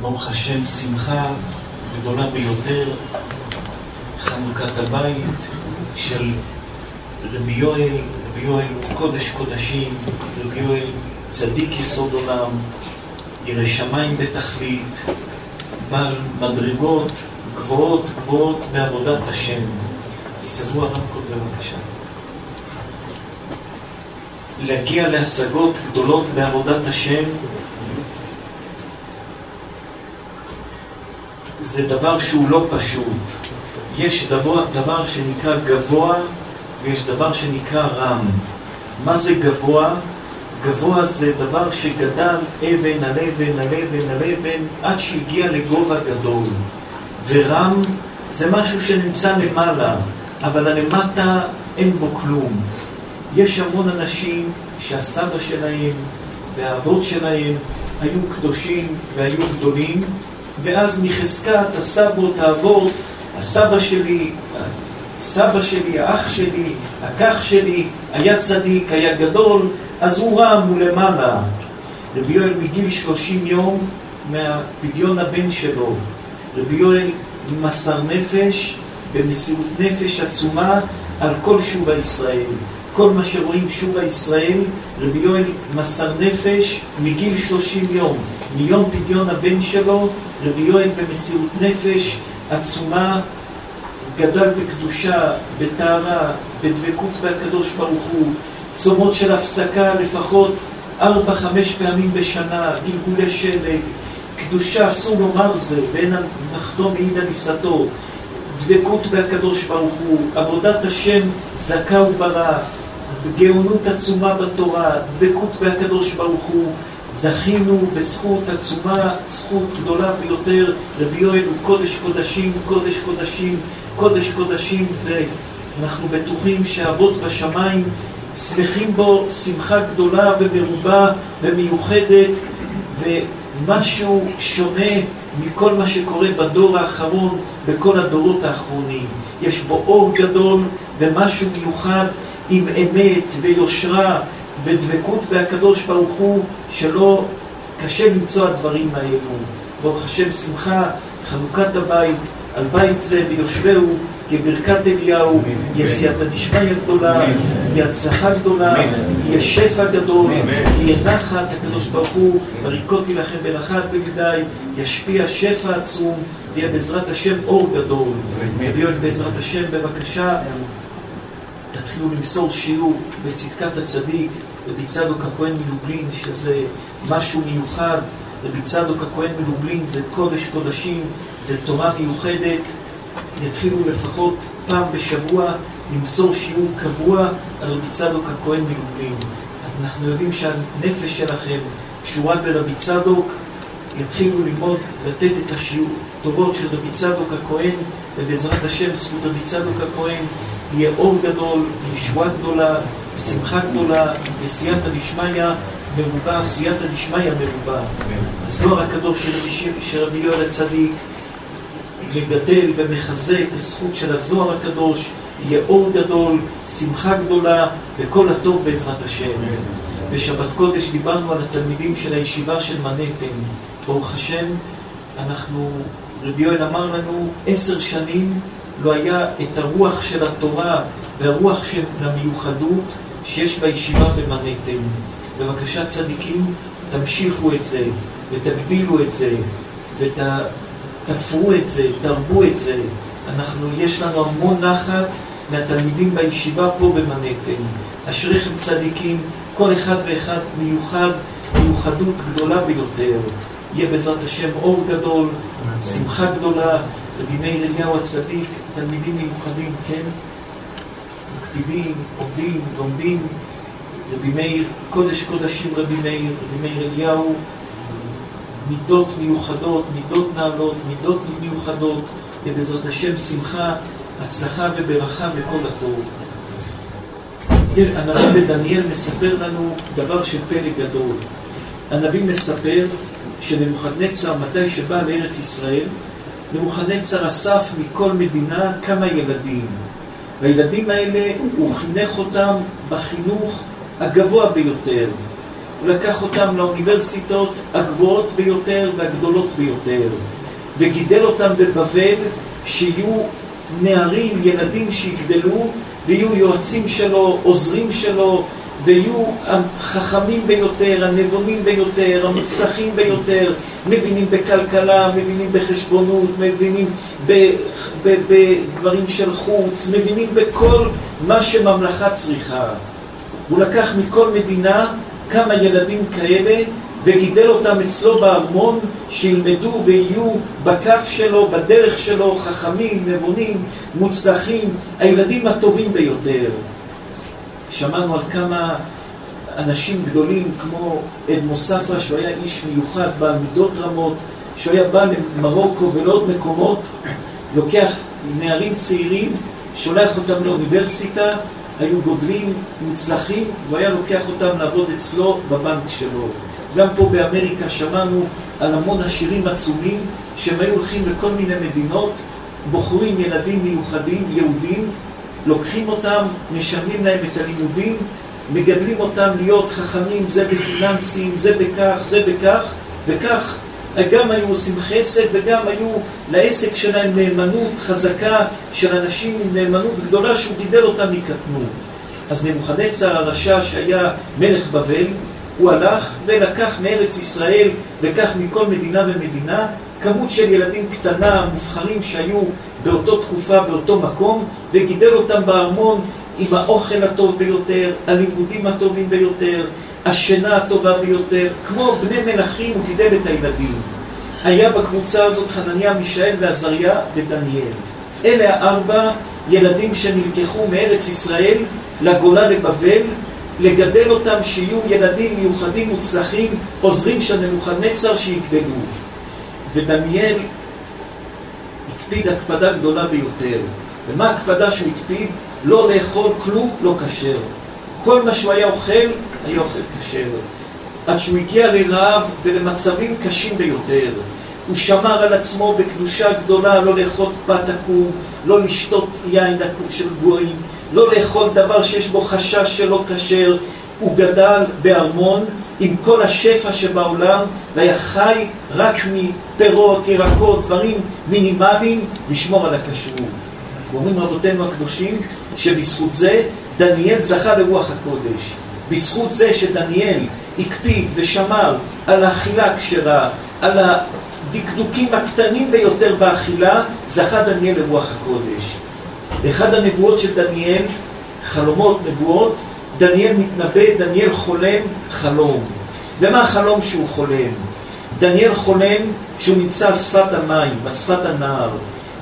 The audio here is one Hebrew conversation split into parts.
ברוך השם, שמחה גדולה ביותר, חנוכת הבית של רבי יואל, רבי יואל קודש קודשים, רבי יואל צדיק יסוד עולם, ירא שמיים בתכלית, בעל מדרגות גבוהות גבוהות בעבודת השם. יסגרו הרמקול בבקשה. להגיע להשגות גדולות בעבודת השם זה דבר שהוא לא פשוט. יש דבר, דבר שנקרא גבוה ויש דבר שנקרא רם. מה זה גבוה? גבוה זה דבר שגדל אבן על אבן על אבן על אבן עד שהגיע לגובה גדול. ורם זה משהו שנמצא למעלה, אבל הלמטה אין בו כלום. יש המון אנשים שהסבא שלהם והאבות שלהם היו קדושים והיו גדולים, ואז מחזקת הסבות, האבות, הסבא שלי, סבא שלי, האח שלי, הכך שלי, היה צדיק, היה גדול, אז הוא רם, הוא למעלה. רבי יואל מגיל שלושים יום מהפדיון הבן שלו. רבי יואל מסר נפש במסירות נפש עצומה על כל שובה ישראל. כל מה שרואים שובה ישראל, רבי יואל מסר נפש מגיל שלושים יום. מיום פדיון הבן שלו, רבי יואל במסירות נפש עצומה, גדל בקדושה, בטהרה, בדבקות בהקדוש ברוך הוא, צומות של הפסקה לפחות ארבע, חמש פעמים בשנה, גלגולי שלג, קדושה אסור לומר זה, ואין הנחתום מעיד על עיסתו, דבקות בהקדוש ברוך הוא, עבודת השם זכה וברא, גאונות עצומה בתורה, דבקות בהקדוש ברוך הוא, זכינו בזכות עצומה, זכות גדולה ביותר, רבי יואל הוא קודש קודשים, קודש קודשים, קודש קודשים זה, אנחנו בטוחים שאבות בשמיים שמחים בו שמחה גדולה ומרובה ומיוחדת ומשהו שונה מכל מה שקורה בדור האחרון, בכל הדורות האחרונים. יש בו אור גדול ומשהו מיוחד עם אמת ויושרה ודבקות בהקדוש ברוך הוא, שלא קשה למצוא הדברים האלו. ברוך השם שמחה, חנוכת הבית, על בית זה ויושבהו כברכת אליהו, יהיה סייעתא דשמיא גדולה, יהיה הצלחה גדולה, יהיה שפע גדול, יהיה נחת, הקדוש ברוך הוא, בריקותי לכם ברכה בגדי, ישפיע שפע עצום, ויהיה בעזרת השם אור גדול. יביאו בעזרת השם, בבקשה, תתחילו למסור שיעור בצדקת הצדיק, רבי צדוק הכהן מלובלין, שזה משהו מיוחד, רבי צדוק הכהן מלובלין זה קודש קודשים, זה תורה מיוחדת, יתחילו לפחות פעם בשבוע למסור שיעור קבוע על רבי צדוק הכהן מלובלין. אנחנו יודעים שהנפש שלכם קשורה ברבי צדוק, יתחילו ללמוד, לתת את השיעור, תורות של רבי צדוק הכהן, ובעזרת השם, זכות רבי צדוק הכהן, יהיה אור גדול, ישועה גדולה, שמחה גדולה, וסייעתא דשמיא מרובה, סייעתא דשמיא מרובה. הזוהר הקדוש של רבי יואל הצדיק מגדל ומחזק הזכות של הזוהר הקדוש, יהיה אור גדול, שמחה גדולה וכל הטוב בעזרת השם. בשבת קודש דיברנו על התלמידים של הישיבה של מנהטן. ברוך השם, אנחנו, רבי יואל אמר לנו, עשר שנים לא היה את הרוח של התורה והרוח של המיוחדות שיש בישיבה במנהטן. בבקשה צדיקים, תמשיכו את זה ותגדילו את זה ות... תפרו את זה, תרבו את זה. אנחנו, יש לנו המון נחת מהתלמידים בישיבה פה במנהטן. אשריכם צדיקים, כל אחד ואחד מיוחד, מיוחדות גדולה ביותר. יהיה בעזרת השם אור גדול, שמחה גדולה, רבי מאיר אליהו הצדיק, תלמידים מיוחדים, כן? מקפידים, עובדים, לומדים. רבי מאיר, קודש קודשים רבי מאיר, רבי מאיר אליהו, מידות מיוחדות, מידות נעלות, מידות מיוחדות, ובעזרת השם שמחה, הצלחה וברכה וכל הטוב. הנביא בדניאל מספר לנו דבר של פלא גדול. הנביא מספר שנבוכדנצר, מתי שבא לארץ ישראל, נבוכדנצר אסף מכל מדינה כמה ילדים. והילדים האלה, הוא חינך אותם בחינוך הגבוה ביותר. הוא לקח אותם לאוניברסיטות הגבוהות ביותר והגדולות ביותר, וגידל אותם בבבל שיהיו נערים, ילדים שיגדלו ויהיו יועצים שלו, עוזרים שלו, ויהיו החכמים ביותר, הנבונים ביותר, המוצלחים ביותר, מבינים בכלכלה, מבינים בחשבונות, מבינים בדברים של חוץ, מבינים בכל מה שממלכה צריכה. הוא לקח מכל מדינה כמה ילדים כאלה וגידל אותם אצלו בארמון, שילמדו ויהיו בכף שלו, בדרך שלו, חכמים, נבונים, מוצלחים, הילדים הטובים ביותר. שמענו על כמה אנשים גדולים כמו אדמו ספרא, שהוא היה איש מיוחד בעל מידות רמות, שהוא היה בא למרוקו ולעוד מקומות, לוקח נערים צעירים, שולח אותם לאוניברסיטה, היו גודלים מוצלחים, והוא היה לוקח אותם לעבוד אצלו בבנק שלו. גם פה באמריקה שמענו על המון עשירים עצומים שהם היו הולכים לכל מיני מדינות, בוחרים ילדים מיוחדים, יהודים, לוקחים אותם, משלמים להם את הלימודים, מגדלים אותם להיות חכמים, זה בפיננסים, זה בכך, זה בכך, וכך גם היו עושים חסד וגם היו לעסק שלהם נאמנות חזקה של אנשים עם נאמנות גדולה שהוא גידל אותם מקטנות. אז נבוכדנצר הרשע שהיה מלך בבל, הוא הלך ולקח מארץ ישראל וכך מכל מדינה ומדינה כמות של ילדים קטנה, מובחרים שהיו באותו תקופה, באותו מקום, וגידל אותם בארמון עם האוכל הטוב ביותר, הלימודים הטובים ביותר, השינה הטובה ביותר, כמו בני מלכים הוא גידל את הילדים. היה בקבוצה הזאת חנניה, מישאל ועזריה ודניאל. אלה הארבע ילדים שנלקחו מארץ ישראל לגולה לבבל, לגדל אותם שיהיו ילדים מיוחדים מוצלחים, עוזרים של נבוכדנצר שיגדלו. ודניאל הקפיד הקפדה גדולה ביותר. ומה הקפדה שהוא הקפיד? לא לאכול כלום לא כשר. כל מה שהוא היה אוכל, היה אוכל כשר. עד שהוא הגיע לרעב ולמצבים קשים ביותר. הוא שמר על עצמו בקדושה גדולה לא לאכול פת עקום, לא לשתות יין של גויים, לא לאכול דבר שיש בו חשש שלא כשר. הוא גדל בארמון עם כל השפע שבעולם והיה חי רק מפירות, ירקות, דברים מינימליים, לשמור על הכשרות. אומרים רבותינו הקדושים שבזכות זה דניאל זכה לרוח הקודש. בזכות זה שדניאל הקפיד ושמר על האכילה הכשרה, על הדקדוקים הקטנים ביותר באכילה, זכה דניאל לרוח הקודש. אחד הנבואות של דניאל, חלומות, נבואות, דניאל מתנבא, דניאל חולם חלום. ומה החלום שהוא חולם? דניאל חולם שהוא נמצא על שפת המים, על שפת הנהר.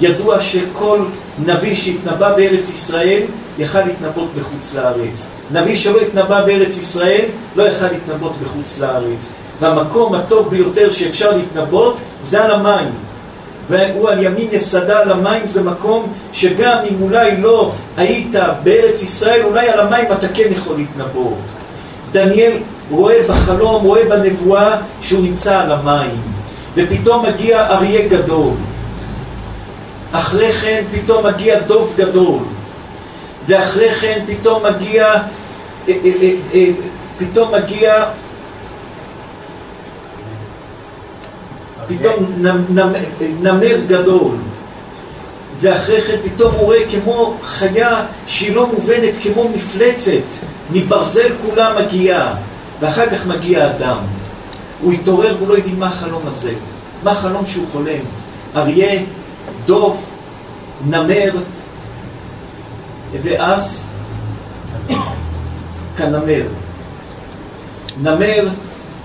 ידוע שכל נביא שהתנבא בארץ ישראל יכל להתנבאות בחוץ לארץ. נביא שלא התנבא בארץ ישראל לא יכל להתנבאות בחוץ לארץ. והמקום הטוב ביותר שאפשר להתנבאות זה על המים. והוא על ימין יסדה על המים זה מקום שגם אם אולי לא היית בארץ ישראל, אולי על המים אתה כן יכול להתנבאות. דניאל רואה בחלום, רואה בנבואה שהוא נמצא על המים, ופתאום מגיע אריה גדול. אחרי כן פתאום מגיע דוב גדול, ואחרי כן פתאום מגיע, אה, אה, אה, פתאום מגיע, פתאום נמר גדול, ואחרי כן פתאום הוא רואה כמו חיה שהיא לא מובנת, כמו מפלצת, מברזל כולה מגיעה, ואחר כך מגיע אדם. הוא התעורר והוא לא הבין מה החלום הזה, מה החלום שהוא חולם. אריה דוב, נמר, ואז כנמר. נמר,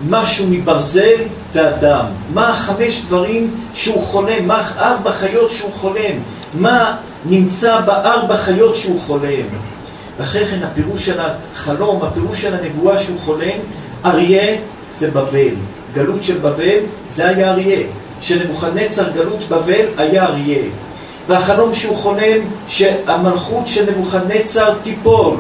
משהו מברזל ואדם. מה החמש דברים שהוא חולם? מה ארבע חיות שהוא חולם? מה נמצא בארבע חיות שהוא חולם? ואחרי כן הפירוש של החלום, הפירוש של הנבואה שהוא חולם, אריה זה בבל. גלות של בבל זה היה אריה. שנבוכדנצר גלות בבל היה אריה. והחלום שהוא חולם שהמלכות של נבוכדנצר תיפול.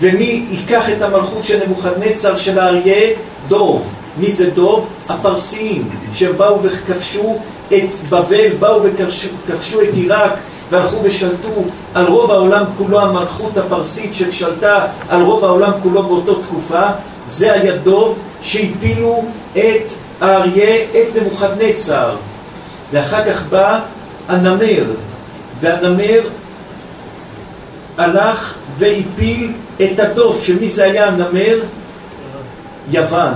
ומי ייקח את המלכות של נבוכדנצר של האריה? דוב. מי זה דוב? הפרסיים, שבאו וכבשו את בבל, באו וכבשו את עיראק והלכו ושלטו על רוב העולם כולו, המלכות הפרסית ששלטה על רוב העולם כולו באותו תקופה, זה היה דוב שהפילו את האריה, את נבוכדנצר. ואחר כך בא הנמר, והנמר הלך והפיל את הדוף, שמי זה היה הנמר? יוון,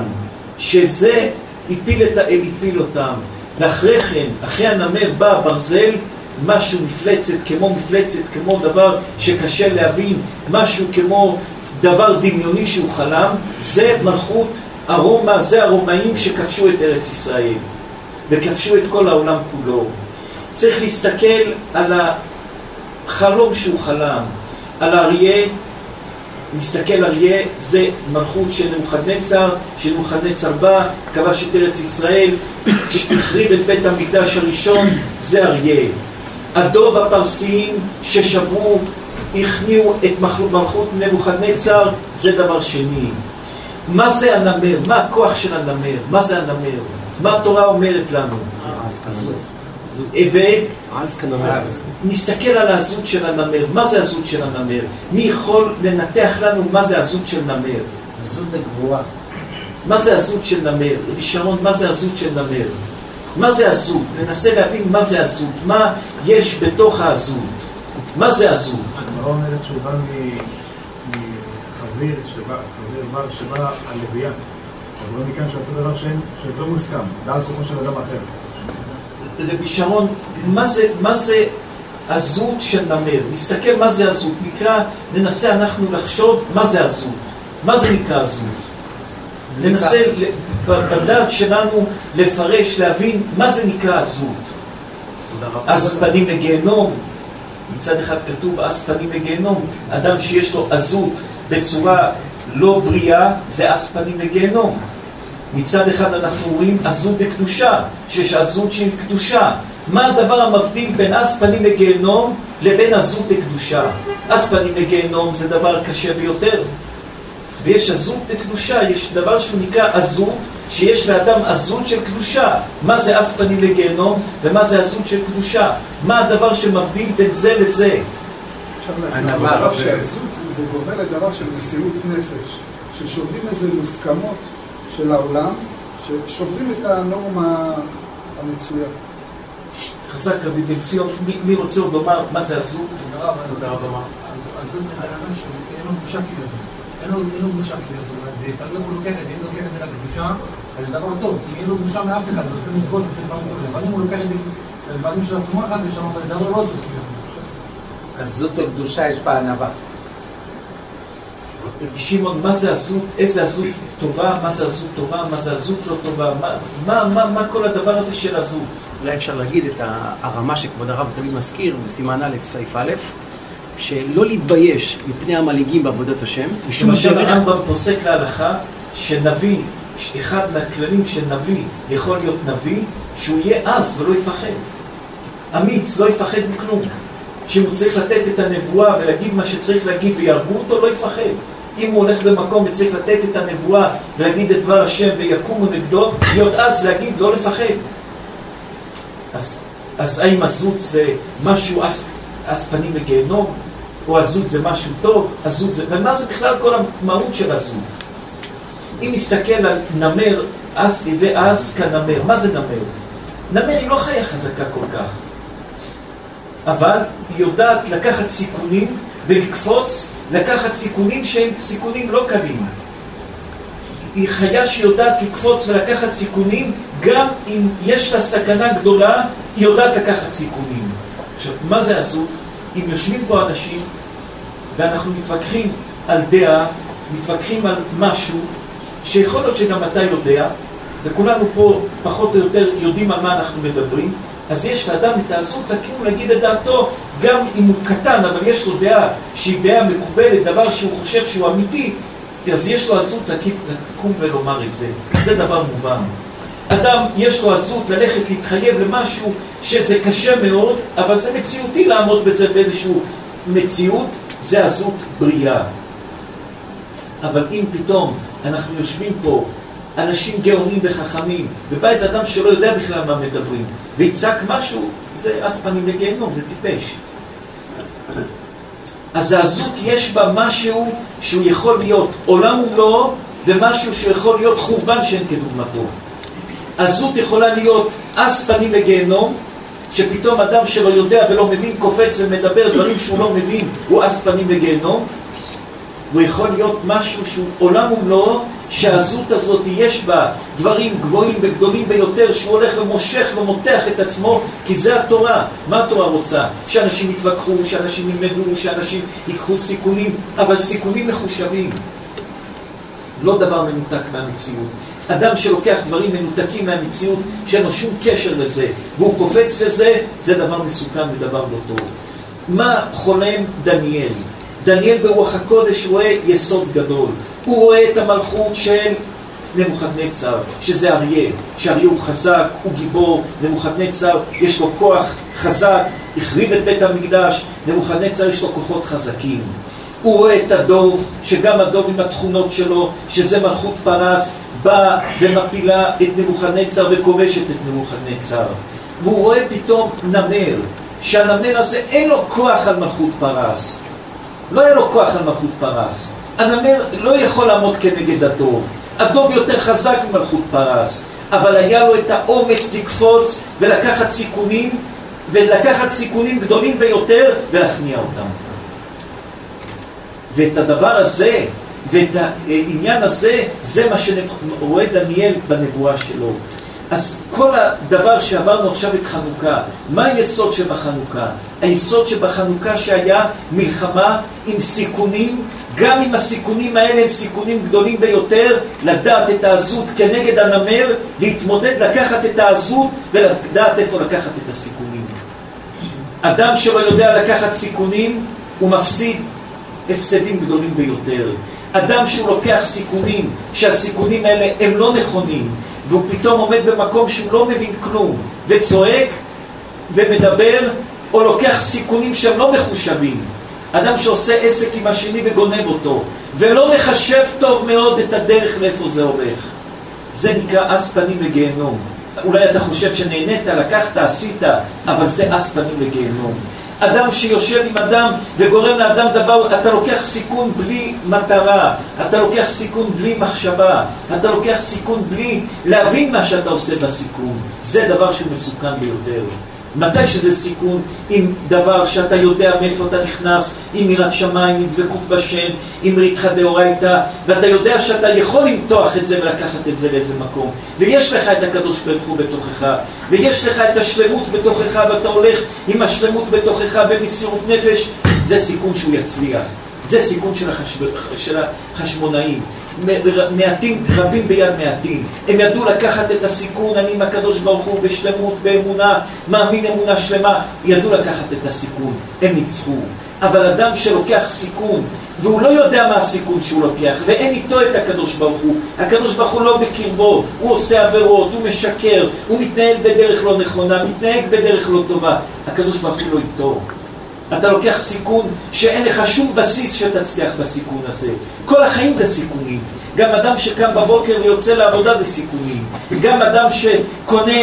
שזה הפיל, את, הפיל אותם. ואחרי כן, אחרי הנמר בא ברזל, משהו מפלצת, כמו מפלצת, כמו דבר שקשה להבין, משהו כמו דבר דמיוני שהוא חלם, זה מלכות הרומא, זה הרומאים שכבשו את ארץ ישראל, וכבשו את כל העולם כולו. צריך להסתכל על החלום שהוא חלם, על האריה, להסתכל אריה, זה מלכות של נבוכדנצר, שנבוכדנצר בא, כבש את ארץ ישראל, החריב את בית המקדש הראשון, זה אריה. הדוב הפרסיים ששבו, הכניעו את מלכות נבוכדנצר, זה דבר שני. מה זה הנמר? מה הכוח של הנמר? מה זה הנמר? מה התורה אומרת לנו? ונסתכל על הזות של הנמר. מה זה הזות של הנמר? מי יכול לנתח לנו מה זה הזות של נמר? הזות הגבוהה. מה זה הזות של נמר? רבי שרון, מה זה הזות של נמר? מה זה הזות? ננסה להבין מה זה הזות. מה יש בתוך הזות? מה זה הזות? הגמרא אומרת שהוא בא מחזיר, חזיר בר שבא על לוויה. אז רואים מכאן שהוא עשה דבר שלא מוסכם, בעל כוחו של אדם אחר. רבי שרון, מה זה, מה זה הזות של נמר? נסתכל מה זה הזות. נקרא, ננסה אנחנו לחשוב מה זה הזות. מה זה נקרא הזות? ננסה בדעת שלנו לפרש, להבין מה זה נקרא הזות. אז פנים לגיהנום, מצד אחד כתוב אז פנים לגיהנום, אדם שיש לו עזות בצורה לא בריאה, זה אז פנים לגיהנום. מצד אחד אנחנו רואים עזות דקדושה, שיש עזות שהיא קדושה. מה הדבר המבדיל בין אז פנים לגיהנום לבין עזות דקדושה? אז פנים לגיהנום זה דבר קשה ביותר. ויש עזות דקדושה, יש דבר שהוא נקרא עזות, שיש לאדם עזות של קדושה. מה זה אז פנים לגיהנום ומה זה עזות של קדושה? מה הדבר שמבדיל בין זה לזה? להגיד שהעזות זה גובל לדבר של מסירות נפש, ששוברים איזה מוסכמות של העולם, ששוברים את הנורמה המצויה. חזק רבי בן ציון, מי רוצה עוד לומר מה זה הזות? תודה רבה. אין לו בושה כאילו, לפעמים הוא לוקח את זה, אם לוקח את זה לקדושה, אז זה דבר טוב, כי אין לו בושה מאף אחד, הוא עושה מצוות, עושה דברים כאלה, אבל אם הוא לוקח את זה לדברים של עצמו אחד ושם, זה דבר לא טוב. אז זאת הקדושה יש בה ענווה. שמעון, מה זה עזות, איזה עזות טובה, מה זה עזות טובה, מה זה עזות לא טובה, מה, מה, מה, מה כל הדבר הזה של עזות? אולי אפשר להגיד את הרמה שכבוד הרב תמיד מזכיר בסימן א', סעיף א', שלא להתבייש מפני המנהיגים בעבודת השם, משום דרך... הרמב"ם פוסק להלכה שנביא, אחד מהכללים של נביא יכול להיות נביא, שהוא יהיה עז ולא יפחד. אמיץ, לא יפחד מכלום. שהוא צריך לתת את הנבואה ולהגיד מה שצריך להגיד ויהרגו אותו, לא יפחד. אם הוא הולך במקום וצריך לתת את הנבואה ולהגיד את דבר השם ויקומו נגדו, להיות אז להגיד, לא לפחד. אז, אז האם עזות זה משהו, אז, פנים לגיהנום? או עזות זה משהו טוב? עזות זה... ומה זה בכלל כל המהות של עזות? אם נסתכל על נמר, אז ואז כנמר, מה זה נמר? נמר היא לא חיה חזקה כל כך. אבל היא יודעת לקחת סיכונים ולקפוץ, לקחת סיכונים שהם סיכונים לא קלים. היא חיה שיודעת לקפוץ ולקחת סיכונים, גם אם יש לה סכנה גדולה, היא יודעת לקחת סיכונים. עכשיו, מה זה עזות? אם יושבים פה אנשים ואנחנו מתווכחים על דעה, מתווכחים על משהו שיכול להיות שגם אתה יודע, וכולנו פה פחות או יותר יודעים על מה אנחנו מדברים, אז יש לאדם את הזכות לקום להגיד את דעתו, גם אם הוא קטן, אבל יש לו דעה שהיא דעה מקובלת, דבר שהוא חושב שהוא אמיתי, אז יש לו הזכות לקום ולומר את זה. זה דבר מובן. אדם, יש לו הזכות ללכת להתחייב למשהו שזה קשה מאוד, אבל זה מציאותי לעמוד בזה באיזושהי מציאות, זה הזכות בריאה. אבל אם פתאום אנחנו יושבים פה אנשים גאונים וחכמים, ובא איזה אדם שלא יודע בכלל מה מדברים, ויצעק משהו, זה אז פנים לגיהנום, זה טיפש. אז העזות יש בה משהו שהוא יכול להיות עולם ומלואו, ומשהו שיכול להיות חורבן שאין כדוגמתו. עזות יכולה להיות אס פנים לגיהנום, שפתאום אדם שלא יודע ולא מבין קופץ ומדבר דברים שהוא לא מבין, הוא אס פנים לגיהנום. הוא יכול להיות משהו שהוא עולם ומלואו, שהזות הזאת יש בה דברים גבוהים וגדולים ביותר, שהוא הולך ומושך ומותח את עצמו, כי זה התורה. מה התורה רוצה? שאנשים יתווכחו, שאנשים ילמדו, שאנשים ייקחו סיכונים, אבל סיכונים מחושבים. לא דבר מנותק מהמציאות. אדם שלוקח דברים מנותקים מהמציאות, שאין לו שום קשר לזה, והוא קופץ לזה, זה דבר מסוכן ודבר לא טוב. מה חולם דניאל? דניאל ברוח הקודש רואה יסוד גדול. הוא רואה את המלכות של נבוכדנצר, שזה אריה, שאריה הוא חזק, הוא גיבור, נבוכדנצר יש לו כוח חזק, החריב את בית המקדש, נבוכדנצר יש לו כוחות חזקים. הוא רואה את הדוב, שגם הדוב עם התכונות שלו, שזה מלכות פרס, באה ומפילה את נבוכדנצר וכובשת את נבוכדנצר. והוא רואה פתאום נמר, שהנמר הזה אין לו כוח על מלכות פרס. לא היה לו כוח על מלכות פרס. הנמר לא יכול לעמוד כנגד הדוב. הדוב יותר חזק ממלכות פרס, אבל היה לו את האומץ לקפוץ ולקחת סיכונים, ולקחת סיכונים גדולים ביותר ולהכניע אותם. ואת הדבר הזה, ואת העניין הזה, זה מה שרואה דניאל בנבואה שלו. אז כל הדבר שעברנו עכשיו את חנוכה, מה היסוד שבחנוכה? היסוד שבחנוכה שהיה מלחמה עם סיכונים, גם אם הסיכונים האלה הם סיכונים גדולים ביותר, לדעת את העזות כנגד הנמר, להתמודד, לקחת את העזות ולדעת איפה לקחת את הסיכונים. אדם שלא יודע לקחת סיכונים, הוא מפסיד הפסדים גדולים ביותר. אדם שהוא לוקח סיכונים, שהסיכונים האלה הם לא נכונים, והוא פתאום עומד במקום שהוא לא מבין כלום, וצועק ומדבר, או לוקח סיכונים שהם לא מחושבים. אדם שעושה עסק עם השני וגונב אותו, ולא מחשב טוב מאוד את הדרך לאיפה זה הולך. זה נקרא אס פנים לגיהנום. אולי אתה חושב שנהנית, לקחת, עשית, אבל זה אס פנים לגיהנום. אדם שיושב עם אדם וגורם לאדם דבר, אתה לוקח סיכון בלי מטרה, אתה לוקח סיכון בלי מחשבה, אתה לוקח סיכון בלי להבין מה שאתה עושה בסיכון. זה דבר שהוא מסוכן ביותר. מתי שזה סיכון עם דבר שאתה יודע מאיפה אתה נכנס, עם יראת שמיים, עם דבקות בשם, עם ריתחא דאורייתא, ואתה יודע שאתה יכול למתוח את זה ולקחת את זה לאיזה מקום. ויש לך את הקדוש ברוך הוא בתוכך, ויש לך את השלמות בתוכך, ואתה הולך עם השלמות בתוכך במסירות נפש, זה סיכון שהוא יצליח. זה סיכון של, החשב... של החשמונאים. מעטים, רבים ביד מעטים. הם ידעו לקחת את הסיכון, אני עם הקדוש ברוך הוא בשלמות, באמונה, מאמין אמונה שלמה, ידעו לקחת את הסיכון, הם ניצחו. אבל אדם שלוקח סיכון, והוא לא יודע מה הסיכון שהוא לוקח, ואין איתו את הקדוש ברוך הוא, הקדוש ברוך הוא לא בקרבו, הוא עושה עבירות, הוא משקר, הוא מתנהל בדרך לא נכונה, מתנהג בדרך לא טובה, הקדוש ברוך הוא לא איתו. אתה לוקח סיכון שאין לך שום בסיס שתצליח בסיכון הזה. כל החיים זה סיכונים. גם אדם שקם בבוקר ויוצא לעבודה זה סיכונים. גם אדם שקונה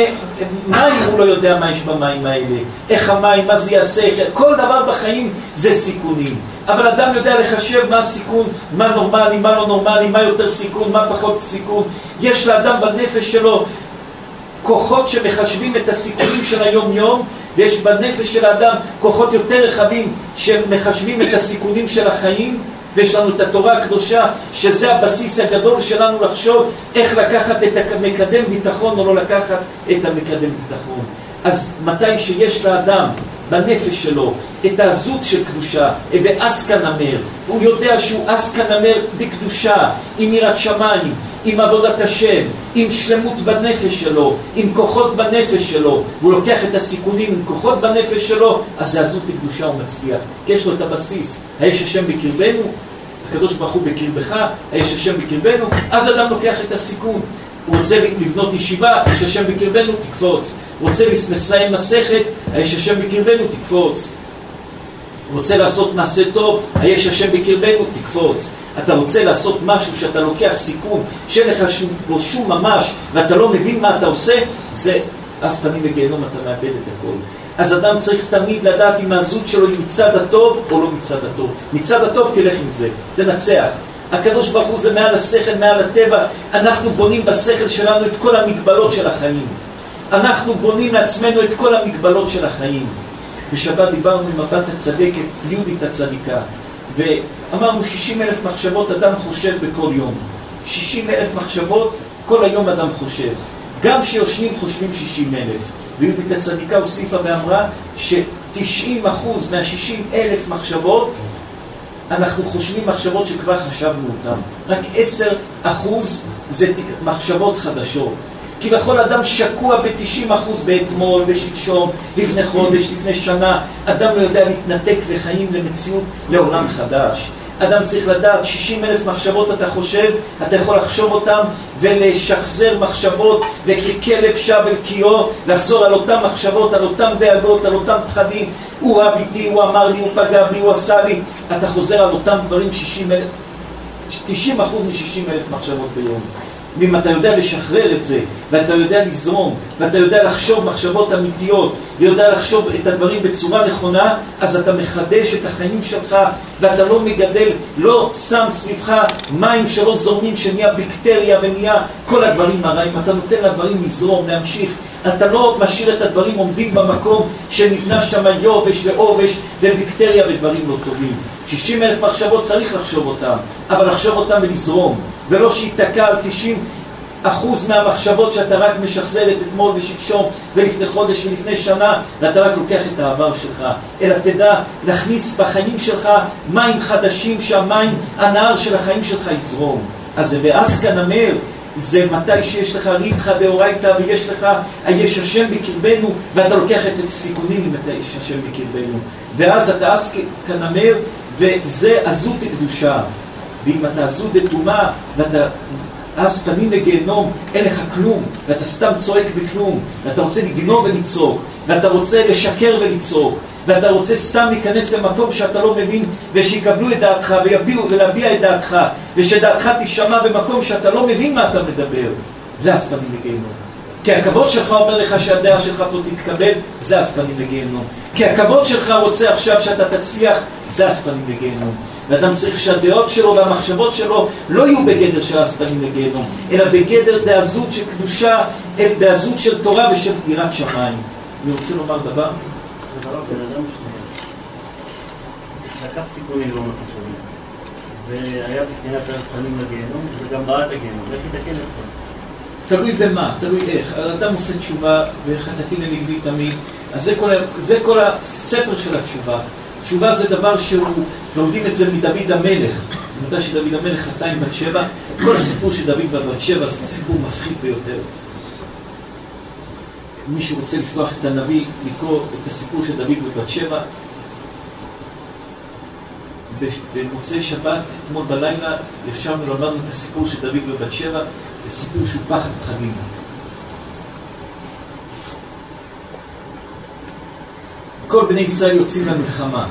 מים, הוא לא יודע מה יש במים האלה. איך המים, מה זה יעשה, כל דבר בחיים זה סיכונים. אבל אדם יודע לחשב מה הסיכון, מה נורמלי, מה לא נורמלי, מה יותר סיכון, מה פחות סיכון. יש לאדם בנפש שלו כוחות שמחשבים את הסיכונים של היום-יום, ויש בנפש של האדם כוחות יותר רחבים שמחשבים את הסיכונים של החיים, ויש לנו את התורה הקדושה, שזה הבסיס הגדול שלנו לחשוב איך לקחת את המקדם ביטחון או לא לקחת את המקדם ביטחון. אז מתי שיש לאדם בנפש שלו את העזות של קדושה, ואסקה נמר, הוא יודע שהוא אסקה נמר דקדושה, עם יראת שמיים, עם עבודת השם, עם שלמות בנפש שלו, עם כוחות בנפש שלו, והוא לוקח את הסיכונים עם כוחות בנפש שלו, אז זה עזות לקדושה הוא מצליח, כי יש לו את הבסיס, האש השם בקרבנו, הקדוש ברוך הוא בקרבך, האש השם בקרבנו, אז אדם לוקח את הסיכון. הוא רוצה לבנות ישיבה, האש השם בקרבנו, תקפוץ. רוצה לסיים מסכת, האש השם בקרבנו, תקפוץ. רוצה לעשות מעשה טוב, האש השם בקרבנו, תקפוץ. אתה רוצה לעשות משהו שאתה לוקח סיכון, שאין לך בו שום ממש, ואתה לא מבין מה אתה עושה, זה אז פנים לגיהנום אתה מאבד את הכל. אז אדם צריך תמיד לדעת אם הזות שלו היא מצד הטוב או לא מצד הטוב. מצד הטוב תלך עם זה, תנצח. הקדוש ברוך הוא זה מעל השכל, מעל הטבע. אנחנו בונים בשכל שלנו את כל המגבלות של החיים. אנחנו בונים לעצמנו את כל המגבלות של החיים. בשבת דיברנו עם הבת הצדקת, יהודית הצדיקה, ואמרנו 60 אלף מחשבות אדם חושב בכל יום. 60 אלף מחשבות כל היום אדם חושב. גם כשיושנים חושבים 60 אלף. ויהודית הצדיקה הוסיפה ואמרה ש-90 אחוז מה-60 אלף מחשבות אנחנו חושבים מחשבות שכבר חשבנו אותן. רק 10 אחוז זה מחשבות חדשות. כביכול אדם שקוע ב-90% באתמול, בשלשום, לפני חודש, לפני שנה. אדם לא יודע להתנתק לחיים, למציאות, לעולם חדש. אדם צריך לדעת, 60 אלף מחשבות אתה חושב, אתה יכול לחשוב אותם ולשחזר מחשבות וככלב שב אל קיאו, לחזור על אותן מחשבות, על אותן דאגות, על אותם פחדים. הוא רב איתי, הוא אמר לי, הוא פגע בי, הוא עשה לי. אתה חוזר על אותם דברים 60 אלף, 90 אחוז מ-60 אלף מחשבות ביום. ואם אתה יודע לשחרר את זה, ואתה יודע לזרום, ואתה יודע לחשוב מחשבות אמיתיות, ויודע לחשוב את הדברים בצורה נכונה, אז אתה מחדש את החיים שלך, ואתה לא מגדל, לא שם סביבך מים שלא זורמים, שנהיה בקטריה ונהיה כל הדברים הרעים. אתה נותן לדברים לזרום, להמשיך. אתה לא משאיר את הדברים עומדים במקום שנבנה שם יובש ועובש ובקטריה ודברים לא טובים. 60 אלף מחשבות צריך לחשוב אותם, אבל לחשוב אותם ולזרום. ולא שייתקע על 90 אחוז מהמחשבות שאתה רק משחזר את אתמול ושלשום ולפני חודש ולפני שנה ואתה רק לוקח את העבר שלך אלא תדע להכניס בחיים שלך מים חדשים שהמים, הנהר של החיים שלך יזרום אז זה ואז כנמר זה מתי שיש לך ריתחא דאורייתא ויש לך היש השם בקרבנו ואתה לוקח את הסיכונים עם את היש השם בקרבנו. ואז אתה אז כנמר וזה עזות קדושה ואם אתה עזות דתומה, ואתה אז פנים לגיהנום, אין לך כלום, ואתה סתם צועק בכלום, ואתה רוצה לגנוב ולצעוק, ואתה רוצה לשקר ולצעוק, ואתה רוצה סתם להיכנס למקום שאתה לא מבין, ושיקבלו את דעתך ויביעו ולהביע את דעתך, ושדעתך תישמע במקום שאתה לא מבין מה אתה מדבר, זה אז פנים לגיהנום. כי הכבוד שלך אומר לך שהדעה שלך פה תתקבל, זה אז פנים לגיהנום. כי הכבוד שלך רוצה עכשיו שאתה תצליח, זה אז פנים לגיהנום. ואדם צריך שהדעות שלו והמחשבות שלו לא יהיו בגדר של אספנים לגיהנום, אלא בגדר דעזות של קדושה, דעזות של תורה ושל יראת שמיים. אני רוצה לומר דבר? לקח סיכונים לא מחושבים, והיה בבחינת האספנים לגיהנום, וגם בעט הגיהנום, איך יתקן את זה? תלוי במה, תלוי איך. אדם עושה תשובה, וחטאתי לנגדי תמיד, אז זה כל, זה כל הספר של התשובה. תשובה זה דבר שהוא, לומדים את זה מדוד המלך. מתי שדוד המלך חטא עם בת שבע, כל הסיפור של דוד ובת שבע זה סיפור מפחיד ביותר. מי שרוצה לפתוח את הנביא, לקרוא את הסיפור של דוד ובת שבע, במוצאי שבת, אתמול בלילה, ישבנו ולמדנו את הסיפור של דוד ובת שבע, זה סיפור שהוא פחד פחדים. כל בני ישראל יוצאים למלחמה.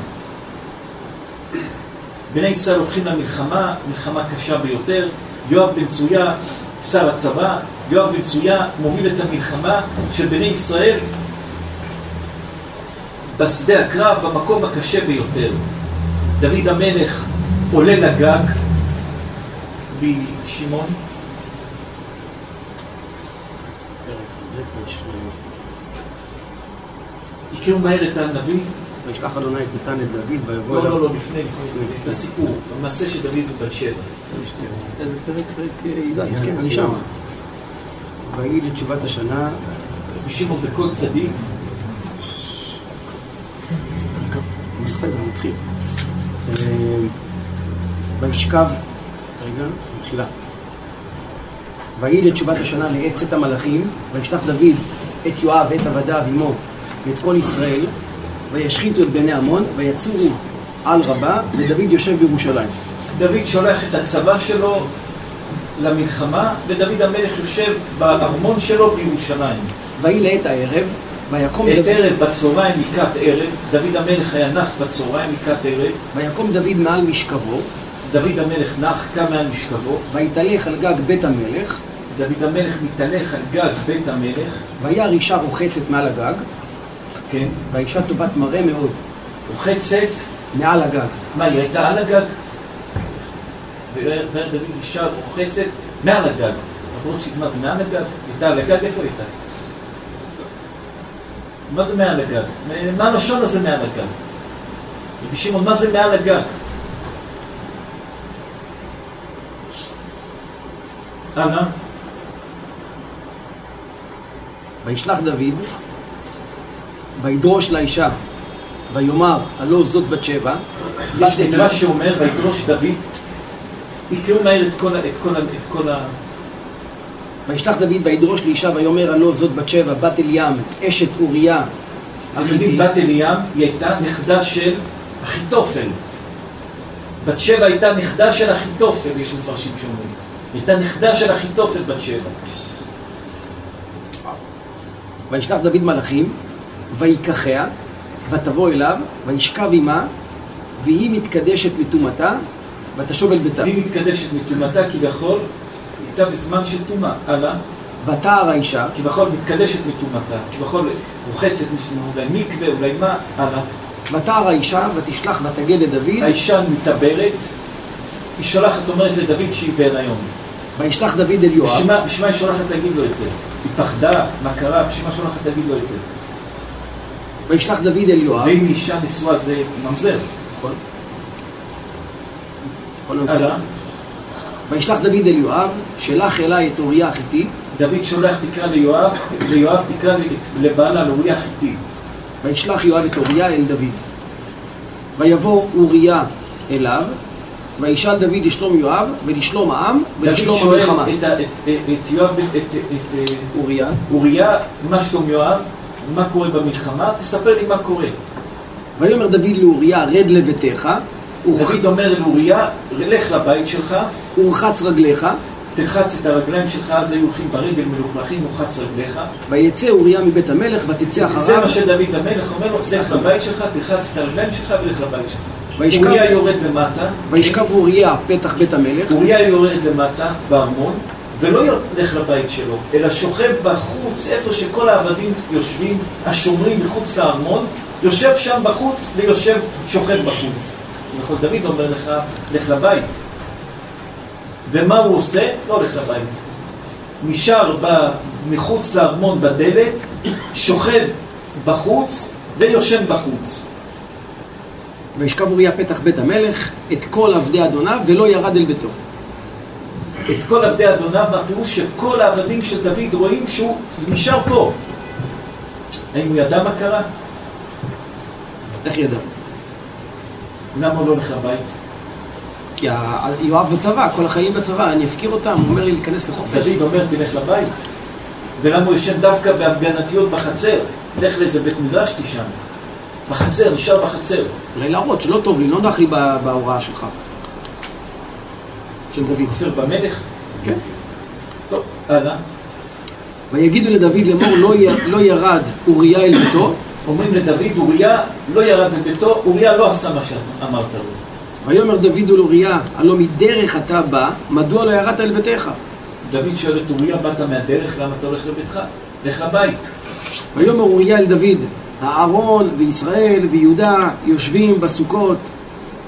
בני ישראל הולכים למלחמה, מלחמה קשה ביותר. יואב בן צויה, שר הצבא, יואב בן צויה מוביל את המלחמה של בני ישראל בשדה הקרב, במקום הקשה ביותר. דוד המלך עולה לגג בשמעון. הכירו מהר את הנביא? וישלח אדוני את נתן את דוד ויבוא לא, לא, לא, לפני, לפני, את הסיפור, המעשה של דוד ובת שבע. איזה פרק, פרק י"ד, כן, אני שם. ויהי לתשובת השנה. ושמעון בכל צדיק. מתחיל. וישכב, רגע, מתחילה. ויהי לתשובת השנה לעצת המלאכים, וישלח דוד את יואב ואת עבדיו עמו ואת כל ישראל, וישחיתו את בני עמון, ויצורו על רבה, ודוד יושב בירושלים. דוד שולח את הצבא שלו למלחמה, ודוד המלך יושב בארמון שלו בירושלים. ויהי לעת הערב, ויקום את דוד... ערב בצהריים לקראת ערב, דוד המלך היה נח בצהריים לקראת ערב, ויקום דוד מעל משכבו, דוד המלך נח, קם מעל משכבו, ויתהלך על גג בית המלך, דוד המלך מתהלך על גג בית המלך, וירא אישה רוחצת מעל הגג, כן, והאישה טובת מראה מאוד, רוחצת, מעל הגג. מה, היא הייתה על הגג? ויראה דוד אישה רוחצת מעל הגג. למרות מה זה מעל הגג? הייתה על הגג? איפה הייתה? מה זה מעל הגג? מה הלשון הזה מעל הגג? רבי שמעון, מה זה מעל הגג? הלאה. וישלח דוד, וידרוש לאישה, ויאמר, הלא זאת בת שבע. יש מדרש שאומר, וידרוש דוד, יקראו מהר את כל ה... את כל ה... את כל ה... וישלח דוד וידרוש לאישה ויאמר הלא זאת בת שבע בת אליam אשת אוריה אתם יודעים, בת אליam היא הייתה נכדה של אחיתופל. בת שבע הייתה נכדה של אחיתופל, יש מפרשים שאומרים. היא הייתה נכדה של אחיתופל בת שבע. וישלח דוד מלאכים ויקחיה ותבוא אליו וישכב עמה והיא מתקדשת מטומאתה ותשוב אל ביתה. והיא מתקדשת מטומאתה כביכול, הייתה בזמן של טומאה. הלאה. ותער האישה, כביכול מתקדשת מטומאתה, כביכול רוחצת אולי מקווה, אולי מה, הלאה. ותער האישה ותשלח ותגד לדוד. האישה מתעברת, היא שולחת, אומרת לדוד שהיא בהיריון. וישלח דוד אל יואב. בשביל מה היא שולחת להגיד לו את זה? היא פחדה, מה קרה? בשביל מה שולחת להגיד לו את זה? וישלח דוד אל יואב. ואם אישה נשואה זה ממזר, נכון? וישלח דוד אל יואב, שלח אליי את אוריה החיתי. דוד שולח תקרא ליואב, ליואב תקרא לבעלה לאוריה החיתי. וישלח יואב את אוריה אל דוד. ויבוא אוריה אליו, וישאל דוד לשלום יואב, ולשלום העם, ולשלום המלחמה. דוד שואל את יואב, את אוריה, אוריה, מה שלום יואב, מה קורה במלחמה, תספר לי מה קורה. ויאמר דוד לאוריה, רד לביתך. דוד אומר לאוריה, לך לבית שלך. ורחץ רגליך. תרחץ את הרגליים שלך, אז היו הולכים ברגל מלוכלכים, ורחץ רגליך. ויצא אוריה מבית המלך, ותצא אחריו. זה מה שדוד המלך אומר לו, לך לבית שלך, תרחץ את הרגליים שלך, ולך לבית שלך. אוריה יורד למטה. וישכב אוריה פתח בית המלך. אוריה יורד למטה בארמון, ולא ילך לבית שלו, אלא שוכב בחוץ, איפה שכל העבדים יושבים, השומרים מחוץ לארמון, יושב שם בחוץ ויושב, שוכב בחוץ. נכון, דוד אומר לך, לך לבית. ומה הוא עושה? לא הולך לבית. נשאר מחוץ לארמון בדלת, שוכב בחוץ ויושן בחוץ. וישכב אוריה פתח בית המלך את כל עבדי אדוניו ולא ירד אל ביתו. את כל עבדי אדוניו, מה פירוש שכל העבדים של דוד רואים שהוא נשאר פה. האם הוא ידע מה קרה? איך ידע? למה הוא לא הולך לבית? כי יואב בצבא, כל החיילים בצבא, אני אפקיר אותם, הוא אומר לי להיכנס לחופש. דוד אומר תלך לבית. ולמה הוא יושב דווקא בהפגנתיות בחצר? לך לאיזה בית מדרש תישן. בחצר, נשאר בחצר. אולי להראות שלא טוב לי, לא נח לי בהוראה שלך. דוד. כופר במלך? כן. טוב, הלאה. ויגידו לדוד לאמור לא, י... לא ירד אוריה אל ביתו. אומרים לדוד אוריה לא ירד לביתו, אוריה לא עשה מה שאמרת לו. ויאמר דוד אל אוריה, הלא מדרך אתה בא, מדוע לא ירדת אל ביתך? דוד שואל את אוריה, באת מהדרך, למה אתה הולך לביתך? לך לבית. ויאמר אוריה אל דוד, הארון וישראל ויהודה יושבים בסוכות,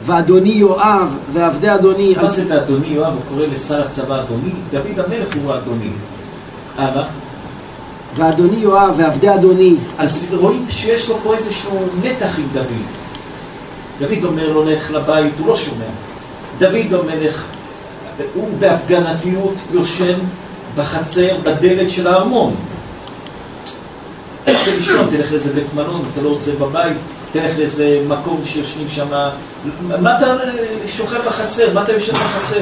ואדוני יואב ועבדי אדוני... מה זה ואדוני יואב? הוא קורא לשר הצבא אדוני? דוד המלך הוא האדוני. הלאה. ואדוני יואב ועבדי אדוני... אז רואים שיש לו פה איזשהו מתח עם דוד. דוד אומר לו לך לבית, הוא לא שומע. דוד המלך, הוא בהפגנתיות יושן בחצר, בדלת של הארמון. אתה רוצה לישון, תלך לאיזה בית מלון, אתה לא רוצה בבית, תלך לאיזה מקום שיושנים שם. מה אתה שוכב בחצר? מה אתה יושב בחצר?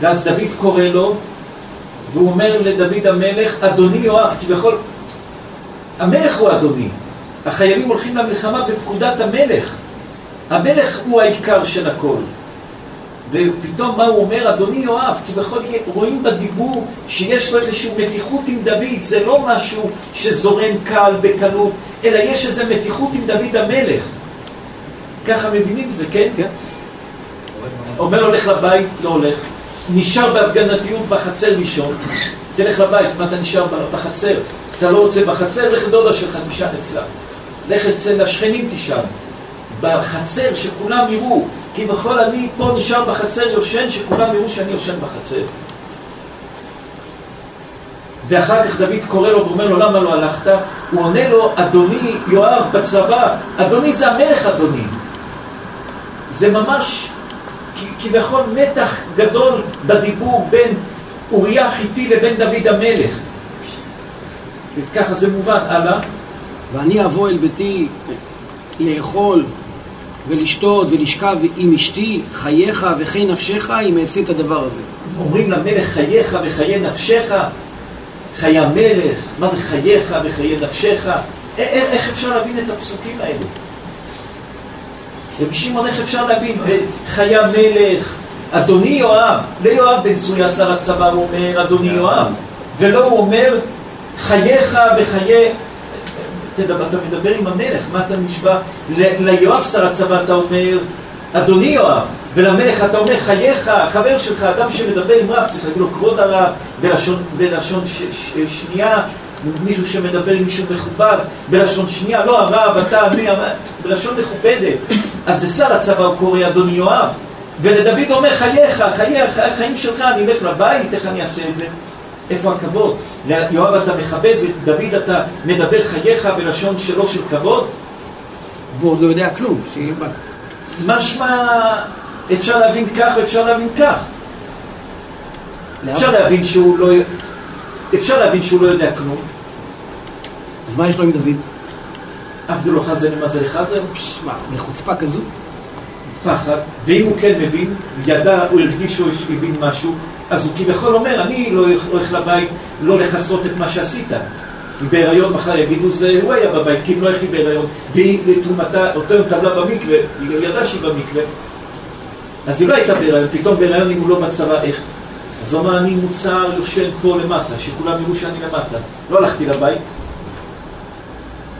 ואז דוד קורא לו, והוא אומר לדוד המלך, אדוני יואב, כביכול, המלך הוא אדוני. החיילים הולכים למלחמה בפקודת המלך. המלך הוא העיקר של הכל. ופתאום מה הוא אומר? אדוני יואב, כביכול רואים בדיבור שיש לו איזושהי מתיחות עם דוד, זה לא משהו שזורם קל, בקלות, אלא יש איזו מתיחות עם דוד המלך. ככה מבינים זה, כן? כן. אומר לו, לך לבית, לא הולך. נשאר בהפגנתיות בחצר לישון, תלך לבית, מה אתה נשאר בחצר? אתה לא רוצה בחצר, לך לדודה שלך, תישן אצלה. לך אצל השכנים תישן. בחצר שכולם יראו, כביכול אני פה נשאר בחצר יושן, שכולם יראו שאני יושן בחצר. ואחר כך דוד קורא לו ואומר לו, למה לא הלכת? הוא עונה לו, אדוני יואב בצבא, אדוני זה המלך אדוני. זה ממש כביכול מתח גדול בדיבור בין אוריה החיתי לבין דוד המלך. וככה זה מובן, הלאה. ואני אבוא אל ביתי לאכול ולשתות ולשכב עם אשתי, חייך וחיי נפשך, אם אעשה את הדבר הזה. אומרים למלך חייך וחיי נפשך, חיי המלך, מה זה חייך וחיי נפשך? איך אפשר להבין את הפסוקים האלו? רבי שמעון, איך אפשר להבין? חיי המלך, אדוני יואב, ליואב בן צרויה שר הצבא הוא אומר אדוני יואב, ולא הוא אומר חייך וחיי... תדבר, אתה מדבר עם המלך, מה אתה נשבע? ליואב שר הצבא אתה אומר אדוני יואב, ולמלך אתה אומר חייך, חבר שלך, אדם שמדבר עם רב, צריך להגיד לו כבוד הרב, בלשון, בלשון ש, ש, שנייה, מישהו שמדבר עם מישהו מכובד, בלשון שנייה, לא הרב, אתה, אני, בלשון מכובדת. אז לשר הצבא הוא קורא אדוני יואב, ולדוד אומר חייך, חייך, החיים שלך, אני אלך לבית, איך אני אעשה את זה? איפה הכבוד? ליואב אתה מכבד, ודוד אתה מדבר חייך בלשון שלו של כבוד? והוא עוד לא יודע כלום. משמע, אפשר להבין כך ואפשר להבין כך. אפשר להבין שהוא לא... אפשר להבין שהוא לא יודע כלום. אז מה יש לו עם דוד? עבדו לו חזן למזל חזן? מה, לחוצפה כזו? פחד, ואם הוא כן מבין, ידע, הוא הרגיש שהוא הבין משהו, אז הוא כביכול אומר, אני לא הולך לבית לא לכסות את מה שעשית. בהיריון מחר יגידו, זה הוא היה בבית, כי אם לא איך בהיריון, והיא לתרומתה, אותו יום טבלה במקווה, היא ידעה שהיא במקווה. אז היא לא הייתה בהיריון, פתאום בהיריון אם הוא לא בצבא, איך? אז הוא אמר, אני מוצר יושן פה למטה, שכולם יראו שאני למטה. לא הלכתי לבית.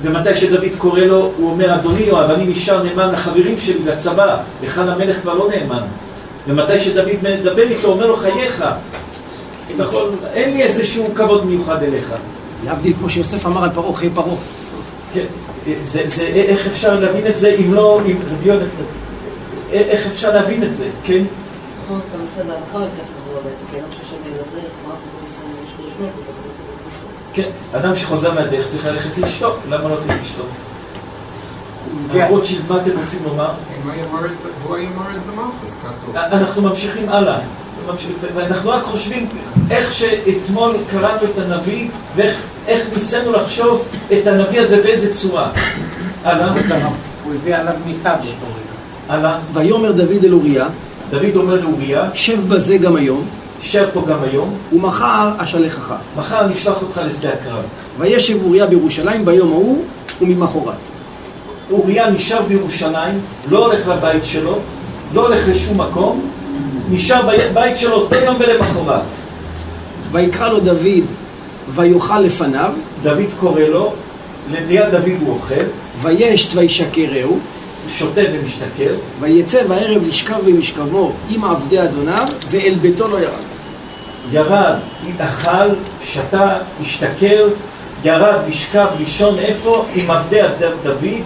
ומתי שדוד קורא לו, הוא אומר, אדוני יואב, אני נשאר נאמן לחברים שלי, לצבא, לכאן המלך כבר לא נאמן. ומתי שדוד מדבר איתו, אומר לו, חייך. נכון, אין לי איזשהו כבוד מיוחד אליך. להבדיל, כמו שיוסף אמר על פרעה, חיי פרעה. כן, זה, זה, איך אפשר להבין את זה אם לא, אם רבי יונתן, איך אפשר להבין את זה, כן? נכון, אנחנו עושים כן, אדם שחוזר מהדרך צריך ללכת לאשתו, למה לא לאשתו? למרות מה אתם רוצים לומר? אנחנו ממשיכים הלאה. ואנחנו רק חושבים איך שאתמול קראנו את הנביא ואיך ניסינו לחשוב את הנביא הזה באיזה צורה. הלאה. הוא הביא עליו מיטה באותו רגע. הלאה. ויאמר דוד אל אוריה, דוד אומר לאוריה, שב בזה גם היום, תישאר פה גם היום, ומחר אשלחך. מחר אני אשלח אותך לשדה הקרב. וישב אוריה בירושלים ביום ההוא וממחרת. אוריה נשאר בירושלים, לא הולך לבית שלו, לא הולך לשום מקום, נשאר בבית שלו אותו יום ולמחרת. ויקרא לו דוד ויאכל לפניו. דוד קורא לו, ליד דוד הוא אוכל. וישת וישקרהו. שותה ומשתכר. ויצא בערב לשכב במשכבו עם עבדי אדוניו, ואל ביתו לא ירד. ירד, אכל, שתה, השתכר, ירד לשכב לישון איפה? עם עבדי דוד,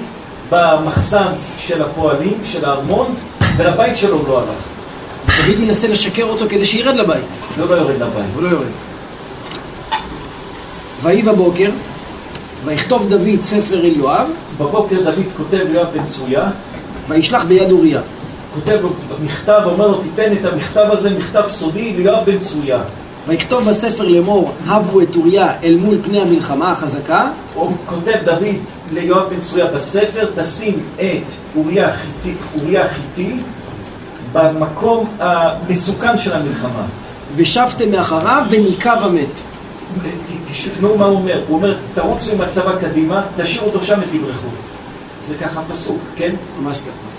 במחסן של הפועלים, של הארמון, ולבית שלו הוא לא הלך. דוד מנסה לשקר אותו כדי שירד לבית. לא, לא יורד לבית. הוא לא יורד. ויהי בבוקר, ויכתוב דוד ספר אל יואב. בבוקר דוד כותב ליואב בן צרויה. וישלח ביד אוריה. כותב לו מכתב, אומר לו, תיתן את המכתב הזה, מכתב סודי, ליואב בן צרויה. ויכתוב בספר לאמור, הבו את אוריה אל מול פני המלחמה החזקה. הוא כותב דוד ליואב בן צרויה בספר, תשים את אוריה החיתי, במקום המסוכן של המלחמה. ושבתם מאחריו וניקב המת. תשמעו מה הוא אומר, הוא אומר, תרוצו עם הצבא קדימה, תשאירו אותו שם ותברחו. זה ככה הפסוק, כן? ממש ככה.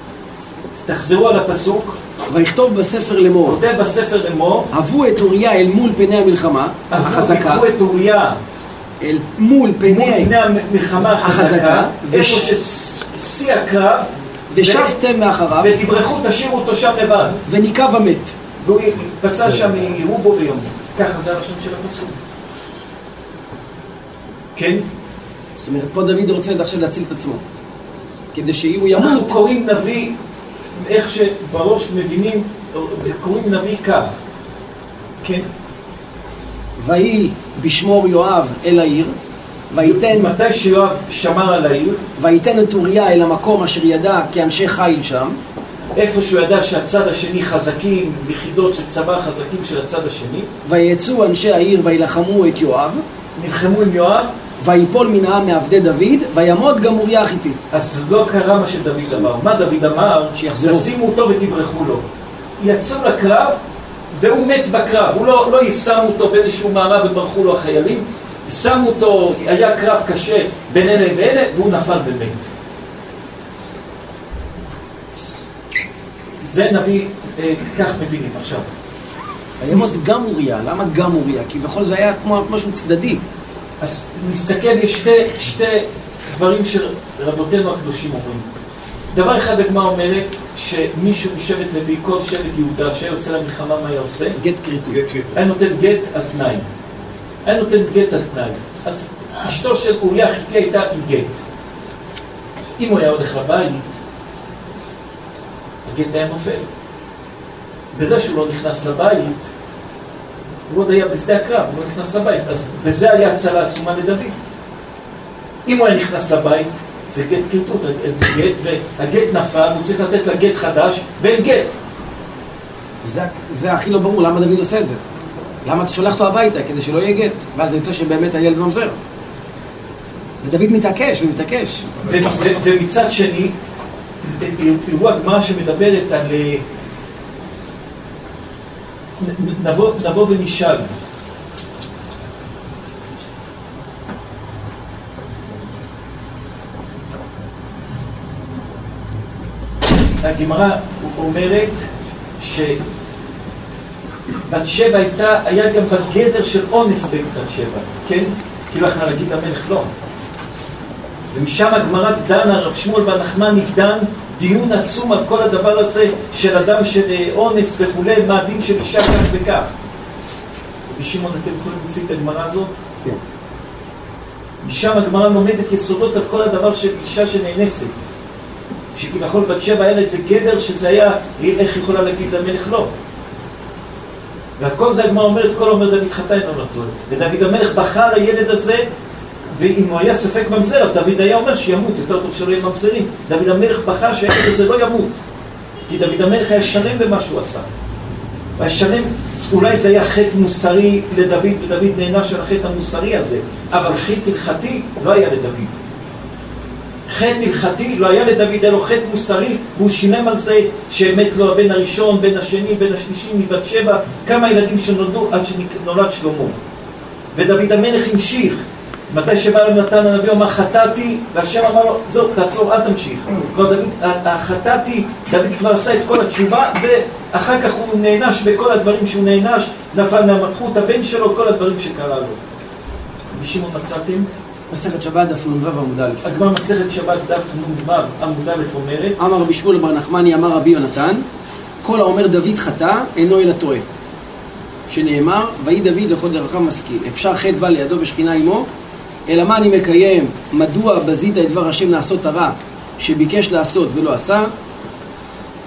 תחזרו על הפסוק. ויכתוב בספר לאמור. כותב בספר לאמור. הבו את אוריה אל מול פני המלחמה החזקה. הבו את אוריה. אל מול פני, המלחמה החזקה. איפה ששיא הקרב. ושבתם מאחריו. ותברחו, תשאירו אותו שם לבד. וניקב המת. והוא יפצע שם, יראו בו וימות. ככה זה הראשון של הפסוק. כן? זאת אומרת, פה דוד רוצה עכשיו להציל את עצמו. כדי אנחנו ימות. קוראים נביא, איך שבראש מבינים, קוראים נביא כך. כן? ויהי בשמור יואב אל העיר, וייתן, מתי שיואב שמר על העיר, וייתן את אוריה אל המקום אשר ידע כאנשי חיל שם, איפה שהוא ידע שהצד השני חזקים, יחידות של צבא חזקים של הצד השני, ויצאו אנשי העיר וילחמו את יואב, נלחמו עם יואב, ויפול מן העם מעבדי דוד, וימות גם אוריה החיתי. אז לא קרה מה שדוד אמר. מה דוד אמר? שיחזרו. תשימו אותו ותברחו לו. יצאו לקרב, והוא מת בקרב. הוא לא, לא שמו אותו באיזשהו מארב וברחו לו החיילים. שמו אותו, היה קרב קשה בין אלה ואלה, והוא נפל ומת. זה נביא, אה, כך מבינים עכשיו. וימות גם אוריה, למה גם אוריה? כי בכל זה היה כמו משהו צדדי. אז נסתכל, יש שתי, שתי דברים שרבותינו הקדושים אומרים. דבר אחד הגמרא אומרת שמישהו משבט לוי, כל שבט יהודה שהיה יוצא למלחמה, מה היה עושה? גט כריתות. היה נותן גט על תנאי. היה נותן גט על תנאי. אז אשתו של אוריה החיתי הייתה עם גט. אם הוא היה הולך לבית, הגט היה נופל. בזה שהוא לא נכנס לבית, הוא עוד היה בשדה הקרב, הוא לא נכנס לבית. אז בזה היה הצלה עצומה לדוד. אם הוא היה נכנס לבית, זה גט כריתות, זה גט, והגט נפל, הוא צריך לתת לה גט חדש, ואין גט. זה, זה הכי לא ברור, למה דוד עושה את זה? למה אתה שולח אותו הביתה? כדי שלא יהיה גט. ואז זה יוצא שבאמת הילד ממזר. ודוד מתעקש ומתעקש. ומצד שני, תראו הגמרא שמדברת על... נבוא, נבוא ונשאל. הגמרא אומרת שבת שבע הייתה, היה גם בגדר של אונס בת שבע, כן? כאילו יכלה להגיד למלך לא. ומשם הגמרא דנה, רב שמואל בר נחמני דן דיון עצום על כל הדבר הזה של אדם של אה, אונס וכולי, מה הדין של אישה כך וכך. רבי שמעון, אתם יכולים להוציא את הגמרא הזאת? כן. משם הגמרא לומדת יסודות על כל הדבר של אישה שנאנסת. שכביכול בת שבע היה איזה גדר שזה היה, איך יכולה להגיד למלך לא? ועל כל זה הגמרא אומרת, כל אומר דוד חטא אינו נטול. ודוד המלך בחר הילד הזה, ואם הוא היה ספק ממזר, אז דוד היה אומר שימות, יותר טוב שלא יהיה ממזרים. דוד המלך בחר שהילד הזה לא ימות. כי דוד המלך היה שלם במה שהוא עשה. היה שלם, אולי זה היה חטא מוסרי לדוד, ודוד נענש על החטא המוסרי הזה, אבל חטא הלכתי לא היה לדוד. חטא הלכתי לא היה לדוד, היה לו חטא מוסרי, והוא שילם על זה שמת לו הבן הראשון, בן השני, בן השלישי, מבת שבע, כמה ילדים שנולדו עד שנולד שלמה. ודוד המלך המשיך. מתי שבא אליו נתן הנביא, הוא אמר חטאתי, והשם אמר לו, זהו, תעצור, אל תמשיך. כבר דוד, החטאתי, דוד כבר עשה את כל התשובה, ואחר כך הוא נענש בכל הדברים שהוא נענש, נפל מהמלכות, הבן שלו, כל הדברים שקרה לו. רבי שמעון מצאתם? מסכת שבת דף נ"ו עמוד א'. הגמר מסכת שבת דף נ"ו עמוד א' אומרת, אמר רבי שמואל בר נחמני, אמר רבי יונתן, כל האומר דוד חטא, אינו אלא טועה. שנאמר, ויהי דוד לכל דרכיו משכיל. אפשר חטא בא לידו ושכינה עמו, אלא מה אני מקיים, מדוע בזית את דבר השם לעשות הרע, שביקש לעשות ולא עשה,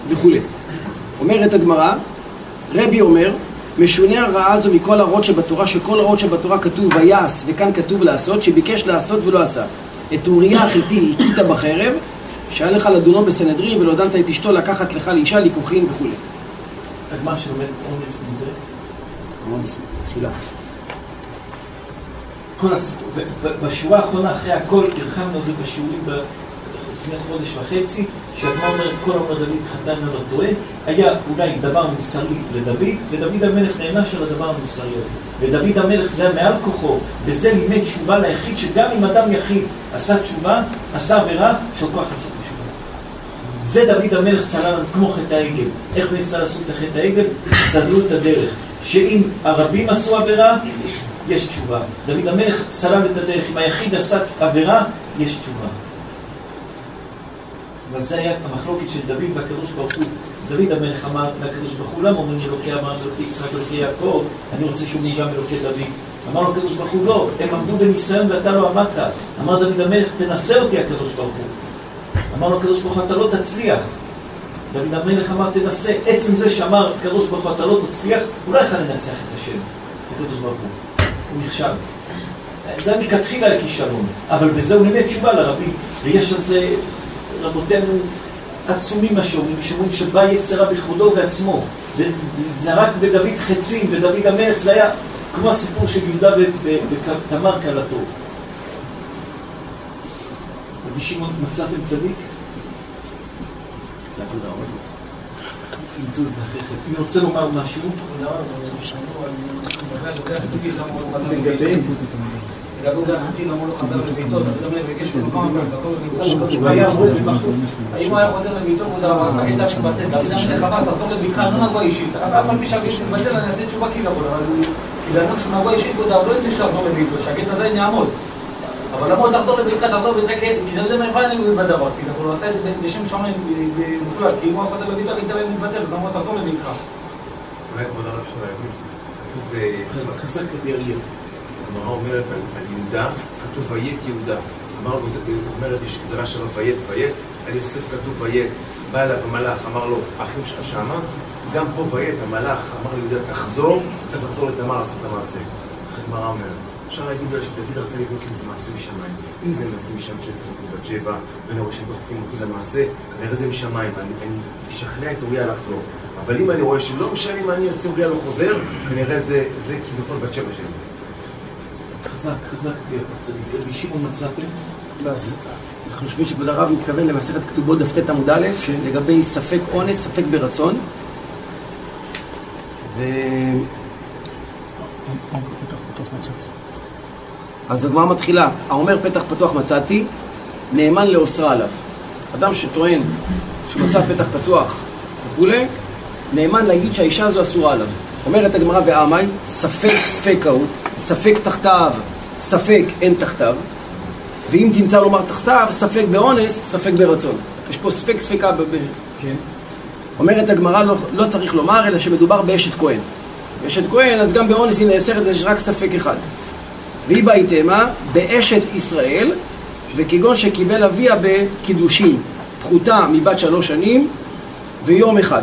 וכולי. אומרת הגמרא, רבי אומר, משונה הרעה הזו מכל הרעות שבתורה, שכל הרעות שבתורה כתוב ויעש, וכאן כתוב לעשות, שביקש לעשות ולא עשה. את אוריה החיתי הכית בחרב, שהיה לך לדונו בסנהדרין ולא דנת את אשתו לקחת לך לאישה ליקוחין וכולי. הגמר שלומד אונס מזה, תחילה. כל הסיפור, בשורה האחרונה, אחרי הכל, הרחבנו על זה בשיעורים לפני חודש וחצי, שהגמרא אומרת, כל אומר דוד חתן ולא טועה, היה אולי דבר מוסרי לדוד, ודוד המלך נענש על הדבר המוסרי הזה. ודוד המלך זה היה מעל כוחו, וזה לימד תשובה ליחיד, שגם אם אדם יחיד עשה תשובה, עשה עבירה, יש לו כוח לעשות תשובה. זה דוד המלך סלל כמו חטא העגל. איך ניסה לעשות את חטא העגל? סללו את הדרך. שאם הרבים עשו עבירה, יש תשובה. דוד המלך סלל את הדרך. אם היחיד עשה עבירה, יש תשובה. אבל זה היה המחלוקת של דוד והקדוש ברוך הוא. דוד המלך אמר לקדוש ברוך הוא, למה אומרים אלוקי אברהם, אלוקי יצחק, אלוקי יעקב, אני רוצה שאומרים גם אלוקי דוד. אמר לו הקדוש ברוך הוא, לא, הם עמדו בניסיון ואתה לא עמדת. אמר דוד המלך, תנסה אותי הקדוש ברוך הוא. אמר לו הקדוש ברוך הוא, אתה לא תצליח. דוד המלך אמר, תנסה. עצם זה שאמר הקדוש ברוך הוא, אתה לא תצליח, הוא לא יכל לנצח את השם, את הקדוש ברוך הוא. הוא נכשל. זה היה מלכתחילה הכישלון, אבל בזה הוא לימד תשובה לרבים, ויש על זה רבותינו עצומים מה שאומרים, שבא יצרה בכבודו ובעצמו, וזרק בדוד חצים, ודוד המלך, זה היה כמו הסיפור של יהודה ותמר כלתו. רבי שמעון, מצאתם צדיק? זה אחרי כן. אני רוצה לומר משהו? אבל למה הוא תחזור לביתך, תחזור לביתך, כי דוד המלך לא היה בדבר, כאילו, הוא עשה את זה בשם שמיים מוחלט, כי אם הוא היה חוזר לביתו, עדיין מתבטל, למה הוא תחזור לביתך. אולי כבוד הרב אפשר כתוב חזק רבי אריה. הגמרא אומרת על יהודה, כתוב ויית יהודה. אמר לו, זה- אומרת, יש גזרה שלו ויית ויית, על יוסף כתוב ויית. בא אליו המלאך, אמר לו, האחים שלך שמה? גם פה ויית, המלאך אמר ליהודה, תחזור, צריך לחזור לתמר לעשות את המעשה. איך הגמרא אומרת. אפשר להגיד אולי שדוד רצה לבדוק אם זה מעשה משמיים. אם זה מעשה משמיים שצריך לקרוא בת שבע, שהם דוחפים אותי למעשה, כנראה זה משמיים, ואני אני אשכנע את אוריה לחזור. אבל אם אני רואה שלא משנה מה אני עושה, אוריה לא חוזר, כנראה זה זה כביכול בת שבע שלי. חזק, חזק להיות צדיק. רבי שמעון מצאתם? אז אנחנו חושבים שכבוד הרב מתכוון למסכת כתובות דף ט עמוד א', לגבי ספק אונס, ספק ברצון. ו... אז הגמרא מתחילה, האומר פתח פתוח מצאתי, נאמן לאוסרה עליו. אדם שטוען שהוא מצא פתח פתוח וכולי, נאמן להגיד שהאישה הזו אסורה עליו. אומרת הגמרא ועמי, ספק ספק ההוא, ספק תחתיו, ספק אין תחתיו, ואם תמצא לומר תחתיו, ספק באונס, ספק ברצון. יש פה ספק ספקה ב... ב- כן. אומרת הגמרא, לא, לא צריך לומר, אלא שמדובר באשת כהן. אשת כהן, אז גם באונס היא נאסרת, יש רק ספק אחד. והיא בהתאמה באשת ישראל, וכגון שקיבל אביה בקידושין, פחותה מבת שלוש שנים ויום אחד.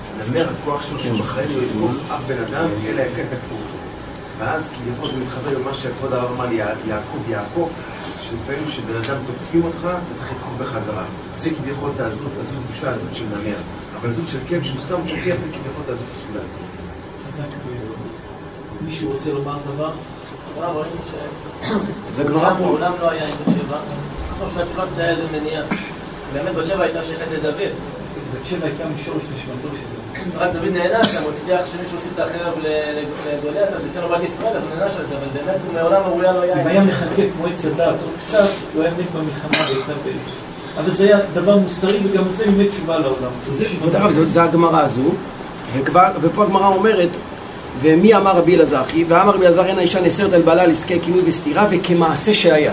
נמר הכוח שלו שבחיים לא יתקוף אף בן אדם אלא אם כן תקפו אותו. ואז כביכול זה מתחבר למה שכבוד הרב אמר לי, יעקב יעקב, שלפעמים כשבן אדם תוקפים אותך, אתה צריך לתקוף בחזרה. זה כביכול את העזות, עזות קדושה, עזות של נמר. אבל עזות של כלב שהוא סתם תוקף, זה כביכול את העזות הסגולה. חזק מאוד. מישהו רוצה לומר דבר? זה גמרא פה. מעולם לא היה עם בת שבע. עכשיו שהצבא היה איזה מניעה. באמת בת שבע הייתה שייכת לדוד. בת שבע הייתה משורש נשמתו של דוד. רק דוד נענש, הוא הצליח שמישהו הוסיף את החרב ל- לגוליית, אז ייתן לו בת ישראל, אז הוא נענש על זה, אבל באמת הוא מעולם אוריה לא היה אם היה מחכה כמו עץ הדת עוד קצת, הוא היה מת במלחמה והייתה ב... אבל זה היה דבר מוסרי וגם זה באמת תשובה לעולם. זה הגמרא הזו, ופה הגמרא אומרת, ומי אמר רבי אלעזר אחי? ואמר רבי אלעזר אין האישה נאסרת על בעלה על עסקי כינוי וסתירה וכמעשה שהיה.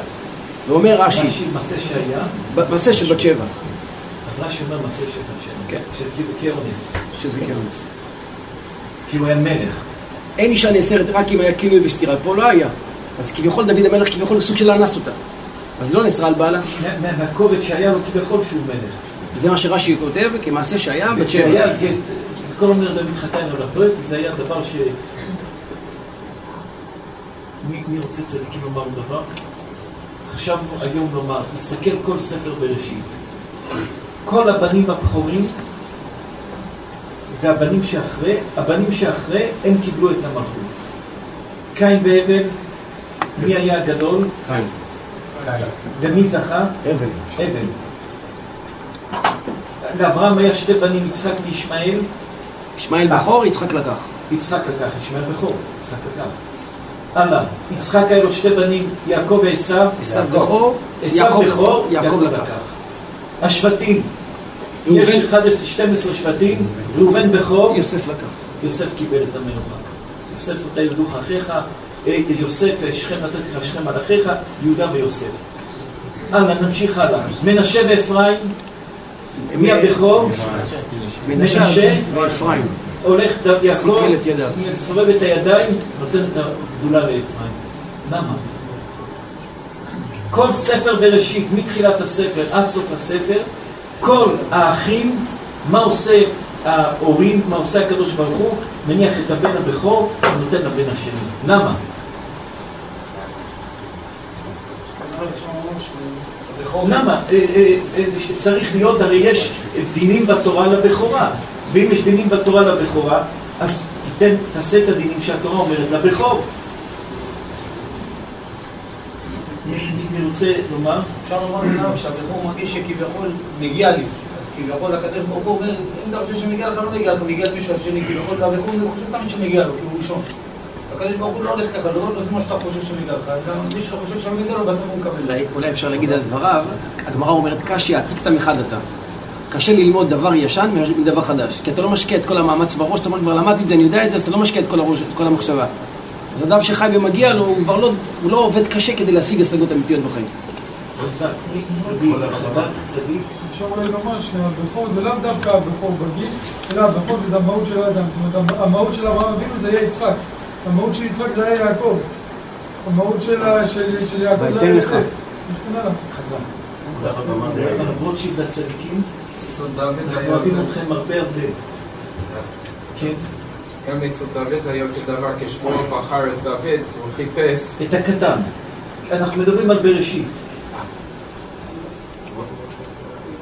ואומר רש"י, רש"י, מעשה שהיה, מעשה של בת שבע, רש"י אומר מעשה של שבע. כן. של כאילו כאונס. שזה כאונס. כי הוא היה מלך. אין אישה נאסרת רק אם היה כינוי וסתירה, פה לא היה. אז כביכול דוד המלך כביכול הוא סוג של אנס אותה. אז לא נאסרה על בעלה. מה- מה- מהכובד שהיה לו כביכול שהוא מלך. זה מה שרש"י כותב, כמעשה שהיה בת שבע. וכשהיה גט, כל אומר דוד חתן על הברית, זה היה דבר ש... מי, מי רוצה צדיקים לומר דבר? חשבנו היום לומר, נסתכל כל ספר בראשית. כל הבנים הבכורים והבנים שאחרי, הבנים שאחרי, הם קיבלו את המלכות. קין והבל, מי היה הגדול? קין. ומי זכה? הבל. הבל. לאברהם היה שתי בנים, יצחק וישמעאל. ישמעאל בכור, יצחק לקח. יצחק לקח, ישמעאל בכור, יצחק לקח. הלאה, יצחק היה לו שתי בנים, יעקב ועשו. עשו בכור, עשו יעקב בכור, יעקב לקח. השבטים, יש 11, 12 שבטים, ראובן בכור, יוסף לקח. יוסף קיבל את המלוכה. יוסף אותה ילדוך אחיך, אה, יוסף אה, שכם נתתי לך שכם על אחיך, יהודה ויוסף. הלאה, נמשיך הלאה. מנשה ואפרים, מי הבכור? מנשה ואפרים. הולך ד- יעקב. מסובב את הידיים, נותן את הגדולה לאפרים. למה? כל ספר בראשית, מתחילת הספר עד סוף הספר, כל האחים, מה עושה ההורים, מה עושה הקדוש ברוך הוא, מניח את הבן הבכור ונותן לבן השני. למה? למה? אה, אה, אה, צריך להיות, הרי יש דינים בתורה לבכורה, ואם יש דינים בתורה לבכורה, אז תעשה את הדינים שהתורה אומרת לבכור. מי מי רוצה לומר? אפשר לומר לנאו שהבחור מרגיש שכביכול מגיע לי. כביכול הקדוש ברוך הוא אומר, אם אתה חושב שמגיע לך, לא מגיע לך, מגיע למישהו השני, כביכול הבחור הוא חושב תמיד שמגיע לו, כי הוא ראשון. הקדוש ברוך הוא לא הולך ככה, לא לא זה מה שאתה חושב שמגיע לך, מי שאתה חושב שמגיע לו, בסוף הוא מקבל. אולי- אפשר להגיד על דבריו, הגמרא אומרת קשי עתיקתא מחד אתה. קשה ללמוד דבר ישן מדבר חדש, כי אתה לא משקיע את כל המאמץ בראש, אתה אומר כבר למדתי את זה, אני יודע את זה, אז אתה לא משקיע את כל, הראש, את כל המחשבה. אז אדם שחי ומגיע לו, הוא כבר לא, הוא לא עובד קשה כדי להשיג השגות אמיתיות בחיים. אפשר אולי לומר שהבכור זה לאו דווקא הבכור בגיל, אלא הבכור זה המהות של האדם. זאת אומרת, המהות של אברהם אבינו זה היה יצחק. המהות של יצחק זה היה יעקב. המהות של ה- של של יעקב זה היה. יוסף. הלאה. חזק. רוטשילד הצדיקים, אוהבים אתכם הרבה הרבה. כן. גם אצל דוד היה כדבר כשמואל בחר את דוד, הוא חיפש את הקטן. אנחנו מדברים על בראשית.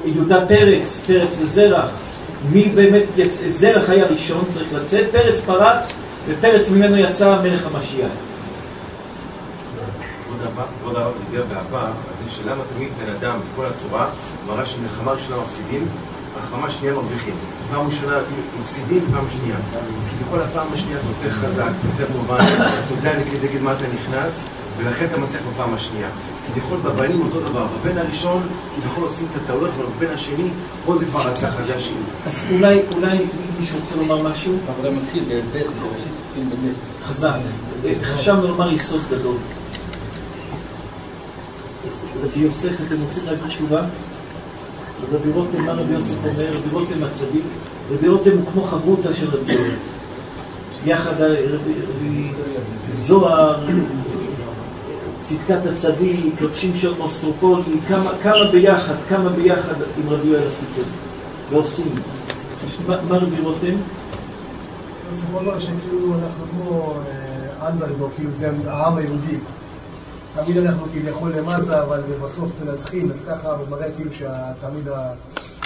יהודה פרץ, פרץ וזרח. מי באמת יצא, זרח היה ראשון, צריך לצאת, פרץ פרץ, ופרץ ממנו יצא מלך המשיח. כבוד הרב- דיבר בעבר, על זה שלמה תמיד בן אדם בכל התורה מראה שמלחמה ראשונה מפסידים, מלחמה שנייה מרוויחים. פעם ראשונה מפסידים, פעם שנייה. אז כביכול הפעם השנייה אתה יותר חזק, יותר מובן, אתה יודע נגד מה אתה נכנס, ולכן אתה מצליח בפעם השנייה. אז כביכול בבנים אותו דבר, בבן הראשון כביכול עושים את הטעויות, אבל בבן השני, פה זה כבר הצלחה, זה השני. אז אולי, אולי מישהו רוצה לומר משהו? העבודה מתחיל בבית, בראשית מתחיל בבית. חזק. חשבנו לומר יסוד גדול. רבי יוסף, אתם רוצים להגיד תשובה? רבי רותם, מה רבי יוסף אומר? רבי רותם הצדיק. רבי רותם הוא כמו חברותא של רבי יוסף. יחד רבי זוהר, צדקת הצדיק, רבי שמשון מוסטרופולי, כמה, ביחד, כמה ביחד עם רבי יואל עשיתם ועושים. מה מה רבי רותם? יכול לומר שכאילו אנחנו כמו אנדרדוג, כאילו זה העם היהודי. תמיד אנחנו כביכול למטה, אבל בסוף מנצחים, אז ככה הוא מראה כאילו שתמיד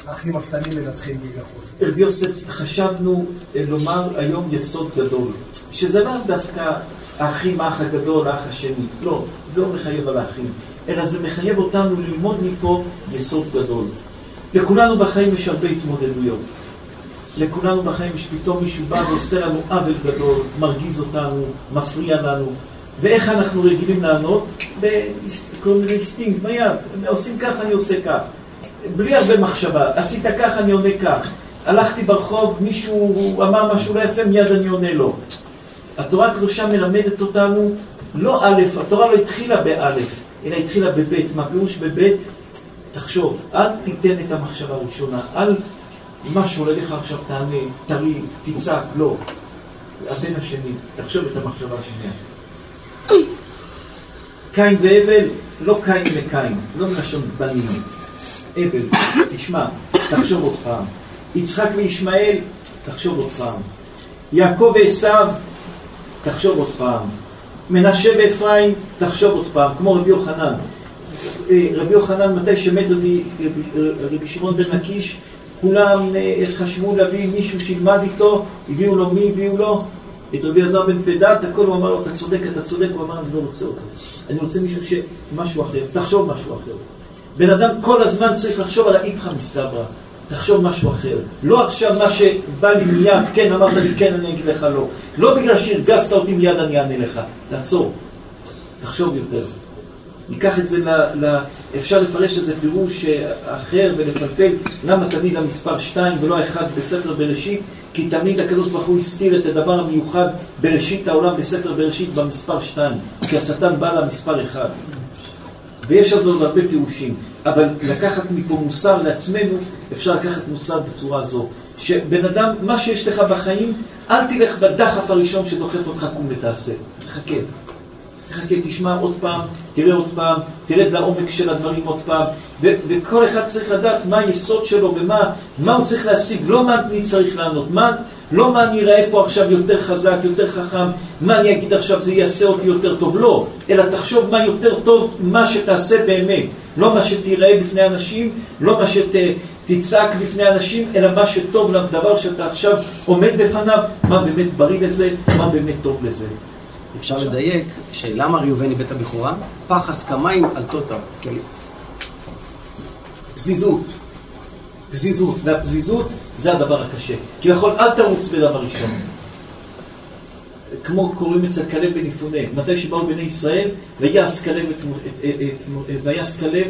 האחים הקטנים מנצחים כביכול. רבי יוסף, חשבנו אה, לומר היום יסוד גדול, שזה לאו דווקא האחים, האח הגדול, האח השני, לא, זה לא מחייב על האחים, אלא זה מחייב אותנו ללמוד מפה יסוד גדול. לכולנו בחיים יש הרבה התמודדויות. לכולנו בחיים יש פתאום מישהו בא ועושה לנו עוול גדול, מרגיז אותנו, מפריע לנו. ואיך אנחנו רגילים לענות? בכל מיני אינסטינקט, ביד. עושים ככה, אני עושה כך. בלי הרבה מחשבה. עשית כך, אני עונה כך. הלכתי ברחוב, מישהו אמר משהו לא יפה, מיד אני עונה לו. התורה הקדושה מלמדת אותנו, לא א', התורה לא התחילה באלף, אלא התחילה בבית. מה פירוש בבית? תחשוב, אל תיתן את המחשבה הראשונה, אל מה שעולה לך עכשיו תענה, תריב, תצעק, לא. הבן השני, תחשוב את המחשבה השנייה. קין והבל, לא קין לקין, לא מלשון בנים. הבל, תשמע, תחשוב עוד פעם. יצחק וישמעאל, תחשוב עוד פעם. יעקב ועשיו, תחשוב עוד פעם. מנשה ואפרים, תחשוב עוד פעם, כמו רבי יוחנן. אה, רבי יוחנן, מתי שמת רבי, רבי, רבי שמעון בן לקיש, כולם אה, חשבו להביא מישהו שילמד איתו, הביאו לו מי הביאו לו? את רבי אלעזר בן פדת, הכל הוא אמר לו, אתה צודק, אתה צודק, הוא אמר, אני לא רוצה אותו. אני רוצה מישהו ש... משהו אחר, תחשוב משהו אחר. בן אדם כל הזמן צריך לחשוב על האיפכא מסתברא, תחשוב משהו אחר. לא עכשיו מה שבא לי מיד, כן, אמרת לי כן, אני אגיד לך לא. לא בגלל שהרגזת אותי מיד אני אענה לך. תעצור, תחשוב יותר. ניקח את זה ל... ל... אפשר לפרש איזה פירוש אחר ולפלפל למה תמיד המספר 2 ולא האחד בספר בראשית, כי תמיד הקדוש ברוך הוא הסתיר את הדבר המיוחד בראשית העולם בספר בראשית במספר 2, כי השטן בא למספר 1. ויש על זה עוד הרבה פירושים, אבל לקחת מפה מוסר לעצמנו, אפשר לקחת מוסר בצורה זו. שבן אדם, מה שיש לך בחיים, אל תלך בדחף הראשון שדוחף אותך קום ותעשה. תחכה. תחכה, תשמע עוד פעם, תראה עוד פעם, תרד לעומק של הדברים עוד פעם, ו- וכל אחד צריך לדעת מה היסוד שלו ומה מה הוא צריך להשיג, לא מה אני צריך לענות, מה, לא מה אני אראה פה עכשיו יותר חזק, יותר חכם, מה אני אגיד עכשיו זה יעשה אותי יותר טוב, לא, אלא תחשוב מה יותר טוב, מה שתעשה באמת, לא מה שתיראה בפני אנשים, לא מה שתצעק בפני אנשים, אלא מה שטוב לדבר שאתה עכשיו עומד בפניו, מה באמת בריא לזה, מה באמת טוב לזה. אפשר לדייק שלמה ראובן איבד את הבכורה? פחס כמים על תותר. פזיזות. פזיזות, והפזיזות זה הדבר הקשה. כי יכול אל תרוץ בדבר ראשון. כמו קוראים אצל כלב בן יפונה, מתי שבאו בני ישראל, ויעש כלב את, את, את, ויעש כלב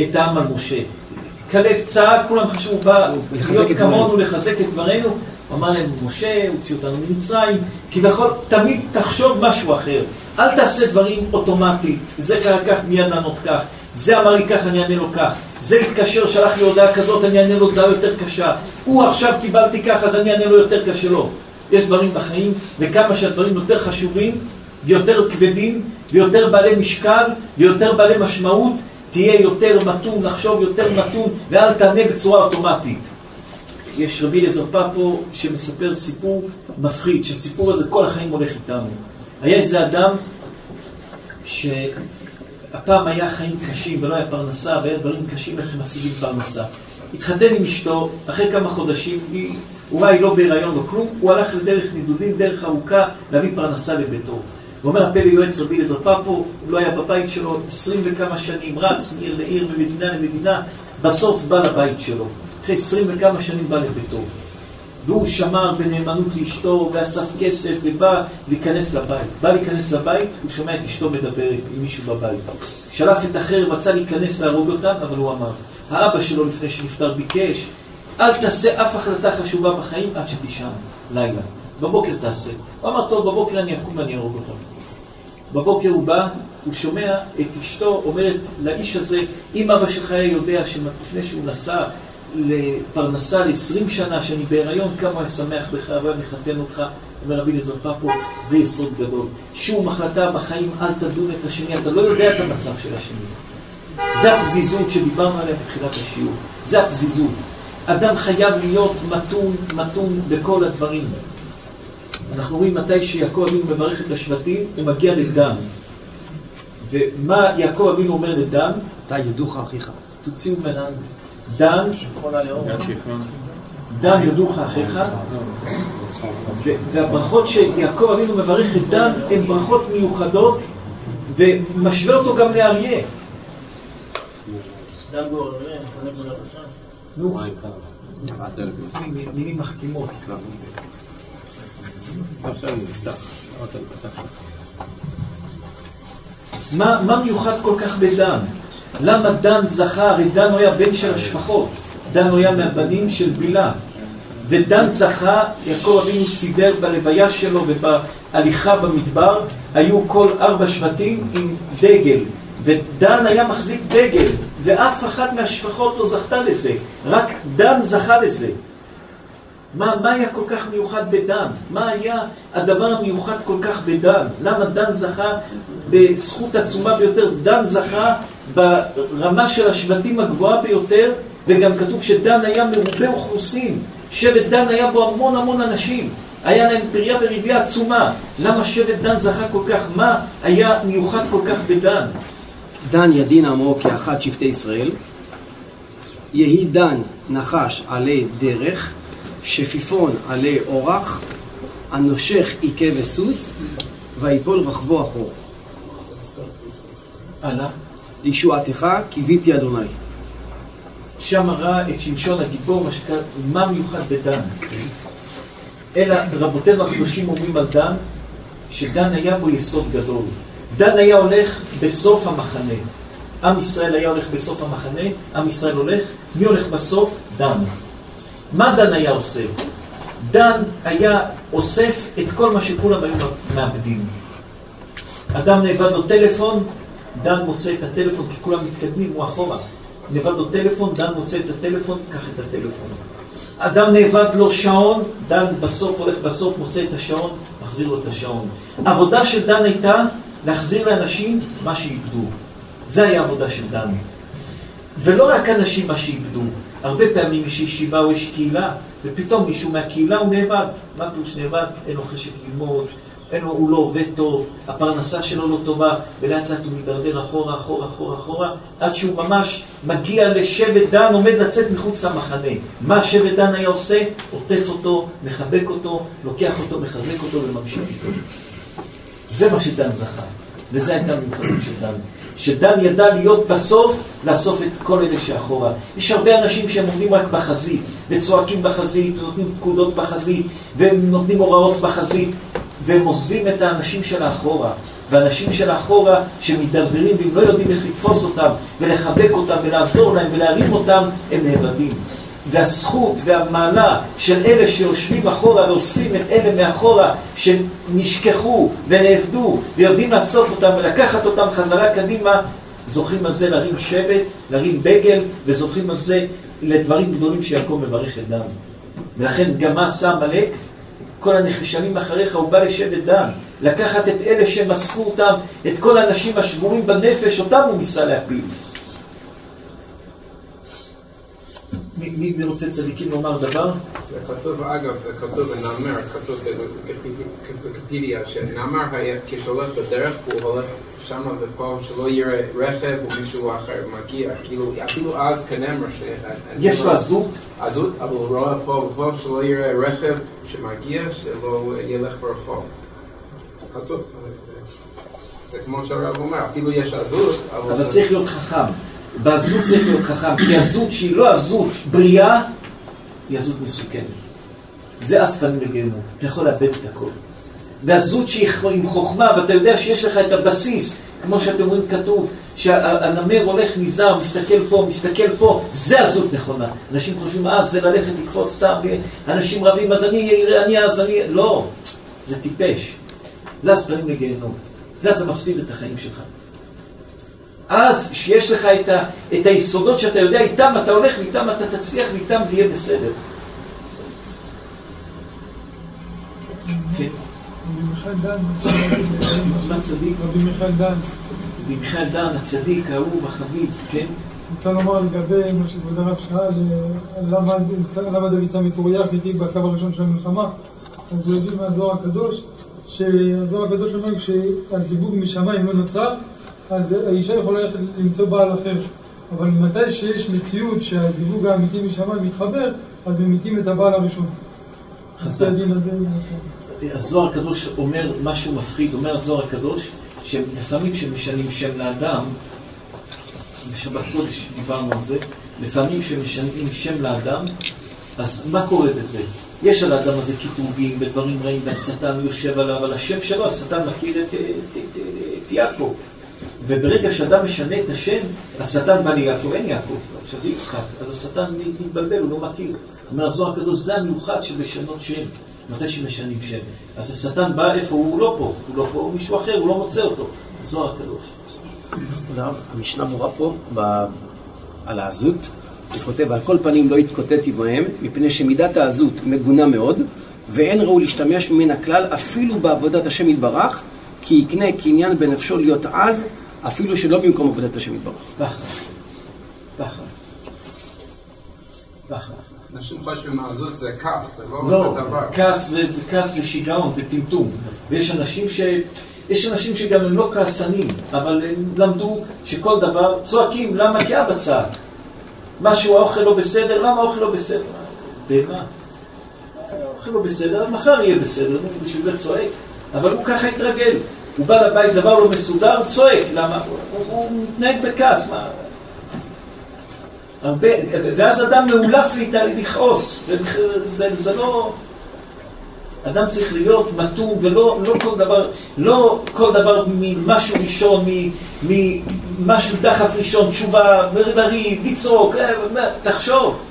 את העם על משה. כלב צעק, כולם חשבו, בא להיות כמונו, לחזק את דברינו, אמר להם, משה הוציא אותנו ממצרים, כביכול תמיד תחשוב משהו אחר. אל תעשה דברים אוטומטית, זה קרה כך, מיד לענות כך. זה אמר לי כך, אני אענה לו כך. זה התקשר, שלח לי הודעה כזאת, אני אענה לו הודעה יותר קשה. הוא עכשיו קיבלתי כך, אז אני אענה לו יותר קשה לו. יש דברים בחיים, וכמה שהדברים יותר חשובים, ויותר כבדים, ויותר בעלי משקל, ויותר בעלי משמעות, תהיה יותר מתון, לחשוב יותר מתון, ואל תענה בצורה אוטומטית. יש רבי אליעזר פפו שמספר סיפור מפחיד, שהסיפור הזה כל החיים הולך איתנו. היה איזה אדם שהפעם היה חיים קשים ולא היה פרנסה, והיה דברים קשים איך שמשיגים פרנסה. התחתן עם אשתו, אחרי כמה חודשים, היא, אולי לא בהיריון או כלום, הוא הלך לדרך נידודים, דרך ארוכה, להביא פרנסה לביתו. ואומר הפלא יועץ רבי אליעזר פפו, הוא לא היה בבית שלו עשרים וכמה שנים, רץ מעיר לעיר, ממדינה למדינה, בסוף בא לבית שלו. אחרי עשרים וכמה שנים בא לביתו. והוא שמר בנאמנות לאשתו, ואסף כסף, ובא להיכנס לבית. בא להיכנס לבית, הוא שומע את אשתו מדברת עם מישהו בבית. שלף את החרב, רצה להיכנס להרוג אותה, אבל הוא אמר, האבא שלו לפני שנפטר ביקש, אל תעשה אף החלטה חשובה בחיים עד שתישן, לילה. בבוקר תעשה. הוא אמר, טוב, בבוקר אני אקום ואני ארוג אותה. בבוקר הוא בא, הוא שומע את אשתו אומרת לאיש הזה, אם אבא שלך היה יודע שלפני שהוא נסע לפרנסה ל-20 שנה שאני בהיריון, כמה היה שמח בך והיה מחתן אותך, אומר רבי אליעזר פפו, זה יסוד גדול. שום החלטה בחיים, אל תדון את השני, אתה לא יודע את המצב של השני. זה הפזיזות שדיברנו עליה בתחילת השיעור. זה הפזיזות. אדם חייב להיות מתון, מתון בכל הדברים. אנחנו רואים מתי שיעקב אבינו מברך את השבטים, הוא מגיע לדן. ומה יעקב אבינו אומר לדן? אתה ידוך אחיך. תוציאו ממנה דן, דן יודוך אחיך, והברכות שיעקב אבינו מברך את דן הן ברכות מיוחדות ומשווה אותו גם לאריה. נו, מילים מחכימות. מה מיוחד כל כך בדן? למה דן זכה? הרי דן היה בן של השפחות. דן היה מהבנים של בילה. ודן זכה, יעקב אבינו סידר בלוויה שלו ובהליכה במדבר, היו כל ארבע שבטים עם דגל. ודן היה מחזיק דגל, ואף אחת מהשפחות לא זכתה לזה. רק דן זכה לזה. מה, מה היה כל כך מיוחד בדן? מה היה הדבר המיוחד כל כך בדן? למה דן זכה בזכות עצומה ביותר? דן זכה ברמה של השבטים הגבוהה ביותר, וגם כתוב שדן היה מרובה אוכלוסין. שבט דן היה בו המון המון אנשים. היה להם פריה וריביה עצומה. למה שבט דן זכה כל כך? מה היה מיוחד כל כך בדן? דן ידין עמו כאחת שבטי ישראל. יהי דן נחש עלי דרך, שפיפון עלי אורח, הנושך עיקה וסוס, ויפול רכבו אחור. הלאה. לישועתך קיוויתי אדוני. שם ראה את שמשון הגיבור, מה שקרה, מה מיוחד בדן. אלא רבותינו הקדושים אומרים על דן, שדן היה בו יסוד גדול. דן היה הולך בסוף המחנה. עם ישראל היה הולך בסוף המחנה, עם ישראל הולך, מי הולך בסוף? דן. מה דן היה עושה? דן היה אוסף את כל מה שכולם היו מאבדים. אדם נאבד לו טלפון, דן מוצא את הטלפון, כי כולם מתקדמים, הוא אחורה. נאבד לו טלפון, דן מוצא את הטלפון, קח את הטלפון. אדם נאבד לו שעון, דן בסוף הולך בסוף, מוצא את השעון, מחזיר לו את השעון. עבודה של דן הייתה להחזיר לאנשים מה שאיבדו. זה היה עבודה של דן. ולא רק אנשים מה שאיבדו, הרבה פעמים יש ישיבה או יש קהילה, ופתאום מישהו מהקהילה הוא נאבד. מה פירוש נאבד? אין לו חשק ללמוד, אין לו, הוא לא עובד טוב, הפרנסה שלו לא טובה, ולאט לאט הוא מידרדר אחורה, אחורה, אחורה, אחורה, עד שהוא ממש מגיע לשבט דן, עומד לצאת מחוץ למחנה. מה שבט דן היה עושה? עוטף אותו, מחבק אותו, לוקח אותו, מחזק אותו וממשיך איתו. זה מה שדן זכה, וזה הייתה המיוחדות של דן. שדן ידע להיות בסוף, לאסוף את כל אלה שאחורה. יש הרבה אנשים שהם עומדים רק בחזית, וצועקים בחזית, ונותנים פקודות בחזית, והם נותנים הוראות בחזית, והם עוזבים את האנשים של האחורה. ואנשים של האחורה שמתדרדרים והם לא יודעים איך לתפוס אותם ולחבק אותם ולעזור להם ולהרים אותם, הם נאבדים. והזכות והמעלה של אלה שיושבים אחורה ואוספים את אלה מאחורה שנשכחו ונאבדו ויודעים לאסוף אותם ולקחת אותם חזרה קדימה, זוכים על זה להרים שבט, להרים דגל וזוכים על זה לדברים גדולים שיעקב מברך את דן. ולכן גם מה עשה עמלק? כל הנחשלים אחריך, הוא בא לשבט דן. לקחת את אלה שמסכו אותם, את כל האנשים השבורים בנפש, אותם הוא ניסה להפיל. מי, רוצה צדיקים לומר דבר? זה כתוב, אגב, זה כתוב בנאמר, כתוב בקפידיה, שנאמר היה כשהולך בדרך, הוא הולך שמה ופה, שלא יראה רכב או מישהו אחר מגיע, כאילו, אפילו אז כנאמר ש... יש לו עזות? עזות, אבל הוא רואה פה ופה שלא יראה רכב שמגיע, שלא ילך ברחוב. זה כתוב. זה כמו שהרב אומר, אפילו יש עזות, אבל... אבל צריך להיות חכם. בעזות צריך להיות חכם, כי עזות שהיא לא עזות בריאה, היא עזות מסוכנת. זה אס פנים לגיהנום, אתה יכול לאבד את הכל. ועזות שהיא עם חוכמה, ואתה יודע שיש לך את הבסיס, כמו שאתם רואים כתוב, שהנמר הולך נזהר, מסתכל פה, מסתכל פה, זה עזות נכונה. אנשים חושבים, אה, זה ללכת לקפוץ סתם, אנשים רבים, אז אני אראה, אני אז אני... לא, זה טיפש. זה אס פנים לגיהנום. זה אתה מפסיד את החיים שלך. אז שיש לך את, ה, את היסודות שאתה יודע, איתם אתה הולך, ואיתם אתה תצליח, ואיתם זה יהיה בסדר. כן. רבי מיכאל דן? רבי מיכאל דן. הצדיק, האהוב, החביב, כן? רוצה לומר לגבי מה שכבוד הרב שאל, למה, דוד שם את אוריה חיתי בקו הראשון של המלחמה, אז הוא הביא מהזוהר הקדוש, שהזוהר הקדוש אומר כשהזיווג משמיים לא נוצר, אז האישה יכולה ללכת למצוא בעל אחר. אבל מתי שיש מציאות שהזיווג האמיתי משמיים מתחבר, אז ממיתים את הבעל הראשון. חסר. הדין הזה... הזוהר הקדוש אומר משהו מפחיד, אומר הזוהר הקדוש, שלפעמים כשמשנים שם לאדם, בשבת קודש דיברנו על זה, לפעמים כשמשנים שם לאדם, אז מה קורה בזה? יש על האדם הזה קיטובים ודברים רעים, והשטן יושב עליו, על השם שלו, השטן מכיר את יעקב. וברגע שאדם משנה את השם, השטן בא ליעקב, אין יעקב, עכשיו זה יצחק, אז השטן מתבלבל, הוא לא מכיר. אומר הזוהר הקדוש, זה המיוחד של לשנות שם, מתי שמשנים שם. אז השטן בא איפה? הוא לא פה, הוא לא פה, הוא מישהו אחר, הוא לא מוצא אותו. הזוהר הקדוש. המשנה מורה פה. על העזות, הוא כותב, על כל פנים לא התקוטטתי בהם, מפני שמידת העזות מגונה מאוד, ואין ראוי להשתמש ממנה כלל אפילו בעבודת השם יתברך, כי יקנה קניין בנפשו להיות עז, אפילו שלא במקום עבודת השם יתברך. ככה, ככה, ככה. אנשים חושבים עזות זה כעס, זה לא לא, דבר. כעס זה, זה כעס זה שיגעון, זה טמטום. ויש אנשים ש... יש אנשים שגם הם לא כעסנים, אבל הם למדו שכל דבר, צועקים, למה? כי אבא צעק. משהו, האוכל לא בסדר, למה האוכל לא בסדר? במה? האוכל לא בסדר, מחר יהיה בסדר, בשביל זה צועק. אבל הוא ככה התרגל. הוא בא לבית, דבר לא מסודר, הוא צועק. למה? הוא, הוא מתנהג בכעס, מה? הרבה, ואז אדם מאולף לכעוס, זה, זה לא... אדם צריך להיות מתון, ולא לא כל דבר, לא כל דבר ממשהו ראשון, ממשהו דחף ראשון, תשובה, לריב, לצעוק, אה, תחשוב.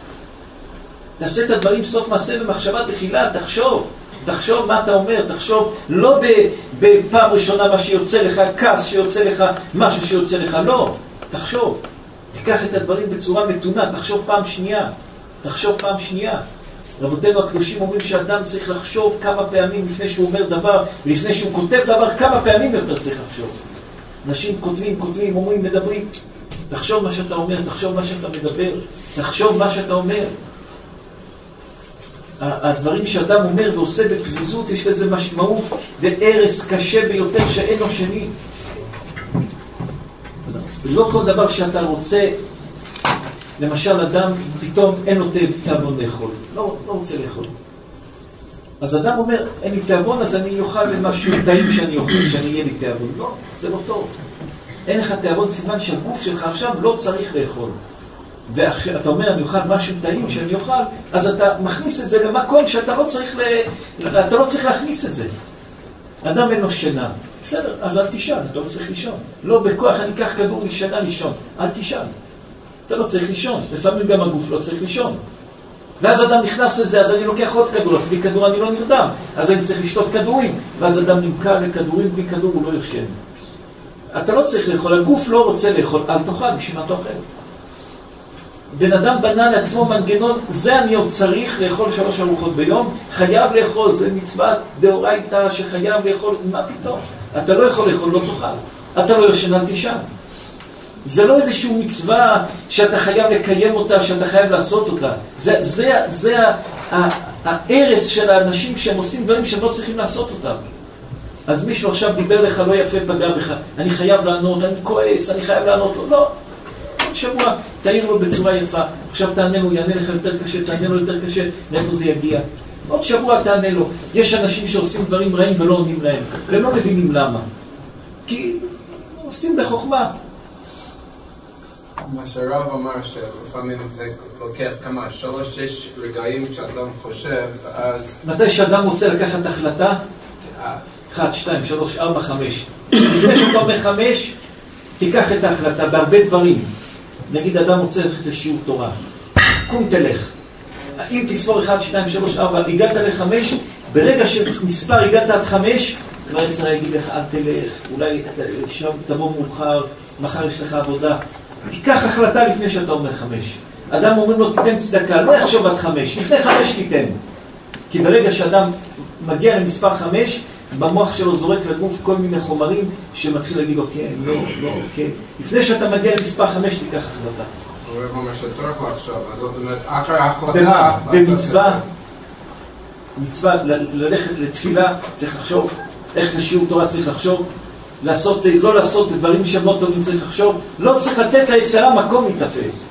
תעשה את הדברים סוף מעשה במחשבה תחילה, תחשוב. תחשוב מה אתה אומר, תחשוב לא בפעם ראשונה מה שיוצא לך, כעס שיוצא לך, משהו שיוצא לך, לא. תחשוב. תיקח את הדברים בצורה מתונה, תחשוב פעם שנייה. תחשוב פעם שנייה. רבותינו הקדושים אומרים שאדם צריך לחשוב כמה פעמים לפני שהוא אומר דבר, ולפני שהוא כותב דבר, כמה פעמים יותר צריך לחשוב. אנשים כותבים, כותבים, אומרים, מדברים. תחשוב מה שאתה אומר, תחשוב מה שאתה מדבר, תחשוב מה שאתה אומר. הדברים שאדם אומר ועושה בפזיזות, יש לזה משמעות והרס קשה ביותר שאין לו שני. לא כל דבר שאתה רוצה למשל, אדם פתאום אין לו תיאבון לאכול, לא, לא רוצה לאכול. אז אדם אומר, אין לי תיאבון, אז אני אוכל משהו טעים שאני אוכל, שאני אהיה לי תיאבון. לא, זה לא טוב. אין לך תיאבון, סימן שהגוף שלך עכשיו לא צריך לאכול. ואתה אומר, אני אוכל משהו טעים שאני אוכל, אז אתה מכניס את זה למקום שאתה לא צריך, ל... אתה לא צריך להכניס את זה. אדם אין לו שינה, בסדר, אז אל תישן, אתה לא צריך לישון. לא בכוח אני אקח כדור לשינה לישון, אל תישן. אתה לא צריך לישון, לפעמים גם הגוף לא צריך לישון. ואז אדם נכנס לזה, אז אני לוקח עוד כדור, אז בלי כדור אני לא נרדם, אז אני צריך לשתות כדורים, ואז אדם נמכר לכדורים, בלי כדור הוא לא יושן. אתה לא צריך לאכול, הגוף לא רוצה לאכול, אל תאכל, בשביל מה אתה אוכל? בן אדם בנה לעצמו מנגנון, זה אני עוד צריך לאכול שלוש ארוחות ביום, חייב לאכול, זה מצוות דאורייתא שחייב לאכול, מה פתאום? אתה לא יכול לאכול, לא תאכל. אתה לא יושן, אל תישן. זה לא איזושהי מצווה שאתה חייב לקיים אותה, שאתה חייב לעשות אותה. זה, זה, זה ההרס של האנשים שהם עושים דברים שהם לא צריכים לעשות אותם. אז מישהו עכשיו דיבר לך לא יפה, פגע בך, אני חייב לענות, אני כועס, אני חייב לענות לו. לא. עוד שבוע תעיר לו בצורה יפה, עכשיו תענה לו, יענה לך יותר קשה, תענה לו יותר קשה, מאיפה זה יגיע. עוד שבוע תענה לו. יש אנשים שעושים דברים רעים ולא עונים להם, והם לא מבינים למה. כי עושים בחוכמה. מה שהרב אמר שלפעמים זה לוקח כמה, שלוש, שש רגעים כשאדם חושב, אז... מתי שאדם רוצה לקחת החלטה? אחת, שתיים, שלוש, ארבע, חמש. לפני שאתה אומר חמש, תיקח את ההחלטה בהרבה דברים. נגיד אדם רוצה ללכת לשיעור תורה, קום תלך. אם תספור אחד, שתיים, שלוש, ארבע, הגעת לחמש, ברגע שמספר הגעת עד חמש, כבר יצרה יגיד לך אל תלך, אולי תבוא מאוחר, מחר יש לך עבודה. תיקח החלטה לפני שאתה אומר חמש. אדם אומרים לו תיתן צדקה, לא יחשוב עד חמש, לפני חמש תיתן. כי ברגע שאדם מגיע למספר חמש, במוח שלו זורק לגוף כל מיני חומרים שמתחיל להגיד לו כן, לא, לא, כן. לפני שאתה מגיע למספר חמש, תיקח החלטה. הוא אומר שצריך לחשוב, אז זאת אומרת, אחרי ההחלטה... במצווה, מצווה, ללכת לתפילה, צריך לחשוב, איך לשיעור תורה צריך לחשוב, לעשות, לא לעשות דברים שהם לא טובים, צריך לחשוב, לא צריך לתת ליצירה מקום להיתפס.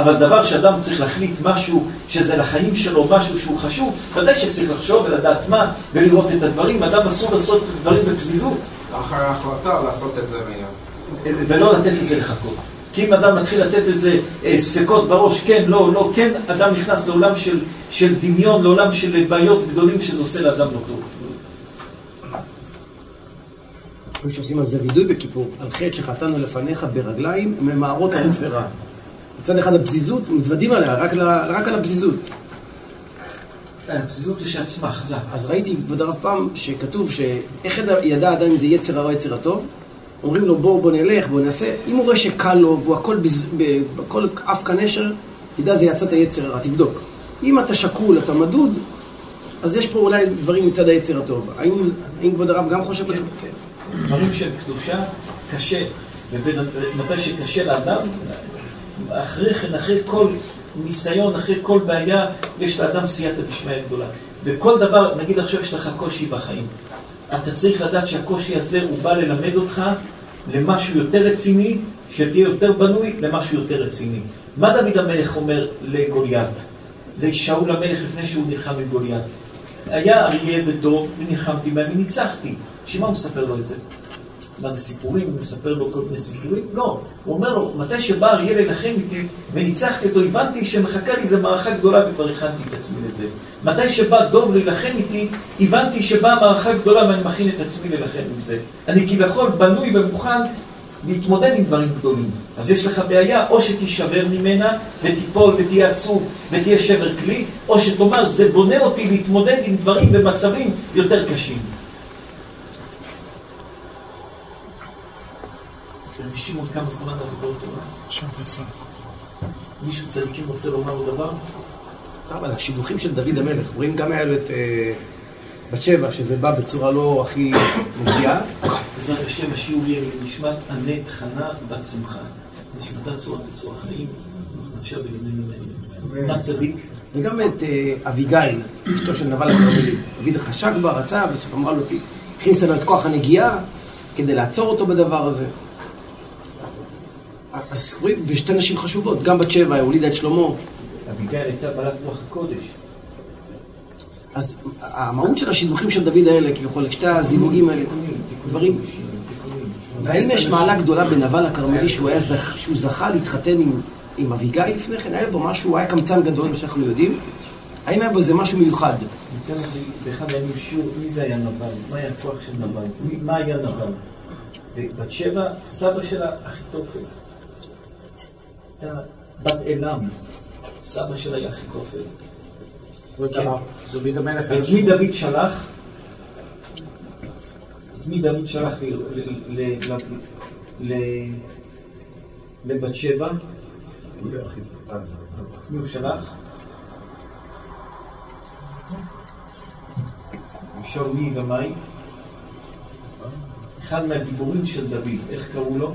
אבל דבר שאדם צריך להחליט משהו שזה לחיים שלו, משהו שהוא חשוב, ודאי שצריך לחשוב ולדעת מה, ולראות את הדברים. אדם אסור לעשות דברים בפזיזות. אחרי ההחלטה לעשות את זה מיד. ולא לתת לזה לחכות. כי אם אדם מתחיל לתת לזה אה, ספקות בראש, כן, לא, לא, כן, אדם נכנס לעולם של, של דמיון, לעולם של בעיות גדולים שזה עושה לאדם לא טוב. שעושים על זה וידוי בכיפור, על חטא שחטאנו לפניך ברגליים ממערות חוץ ורע. מצד אחד הפזיזות, מתוודים עליה, רק, רק על הפזיזות. הפזיזות יש עצמה חזק. אז ראיתי כבוד הרב פעם שכתוב שאיך ידע אדם אם זה יצר הרע או יצר הטוב? אומרים לו בואו בוא נלך, בוא נעשה. אם הוא רואה שקל לו והוא הכל, בז... הכל עף כנשר, תדע זה יצאת יצר הרע, תבדוק. אם אתה שקול, אתה מדוד, אז יש פה אולי דברים מצד היצר הטוב. האם, האם כבוד הרב גם חושב... כן, כן. דברים של קדושה, קשה. ומתי שקשה לאדם, אחרי כן, אחרי כל ניסיון, אחרי כל בעיה, יש לאדם סייעתא דשמיא גדולה. וכל דבר, נגיד עכשיו יש לך קושי בחיים. אתה צריך לדעת שהקושי הזה הוא בא ללמד אותך למשהו יותר רציני, שתהיה יותר בנוי למשהו יותר רציני. מה דוד המלך אומר לגוליית? לשאול המלך לפני שהוא נלחם עם גוליית? היה אריה ודוב ונלחמתי בהם וניצחתי. בשביל מה הוא מספר לו את זה? מה זה סיפורים? הוא מספר לו כל מיני סיפורים? לא. הוא אומר לו, מתי שבא אריה להילחם איתי וניצחתי אותו, הבנתי שמחכה לי איזו מערכה גדולה וכבר הכנתי את עצמי לזה. מתי שבא דוב להילחם איתי, הבנתי שבאה מערכה גדולה ואני מכין את עצמי להילחם עם זה. אני כביכול בנוי ומוכן להתמודד עם דברים גדולים. אז יש לך בעיה, או שתישבר ממנה ותיפול ותהיה עצוב ותהיה שבר כלי, או שתאמר, זה בונה אותי להתמודד עם דברים במצבים יותר קשים. רבי שמעון, כמה זמן עבודות תורה? שם. מישהו צדיקים רוצה לומר עוד דבר? אבל השידוכים של דוד המלך, רואים גם היה לו את אה, בת שבע, שזה בא בצורה לא הכי מופיעה. בעזרת השם השיעור יהיה נשמת ענת חנה בת שמחה. נשמתה צורת וצורה חיים, נפשה בלימודים האלה. מה צדיק? וגם את אה, אביגיל, אשתו של נבל הכרמלי. דוד חשק בה, רצה, בסוף אמרה לו, הכניסה לו את כוח הנגיעה כדי לעצור אותו בדבר הזה. אז רואים, ושתי נשים חשובות, גם בת שבע הולידה את שלמה. אביגיל הייתה בעלת רוח הקודש. אז המהות של השידוכים של דוד האלה, כביכול, שתי הזיווגים האלה, דברים... והאם יש מעלה גדולה בנבל הכרמלי שהוא זכה להתחתן עם, אביגיל לפני כן? היה בו משהו, הוא היה קמצן גדול, מה שאנחנו יודעים. האם היה בו איזה משהו מיוחד? ניתן לזה באחד הימים שיעור, מי זה היה נבל? מה היה הכוח של נבל? מה היה נבל? ובת שבע, סבא שלה אחיתופל. הייתה בת אלם. סבא שלה היה אחיתופל. כן. דוד המלך... את מי דוד שלח? את מי דוד שלח ל- ל- ל- ל- ל- לבת שבע? את מי הוא שלח? לשאול מי ומאי? אחד מהגיבורים של דוד, איך קראו לו?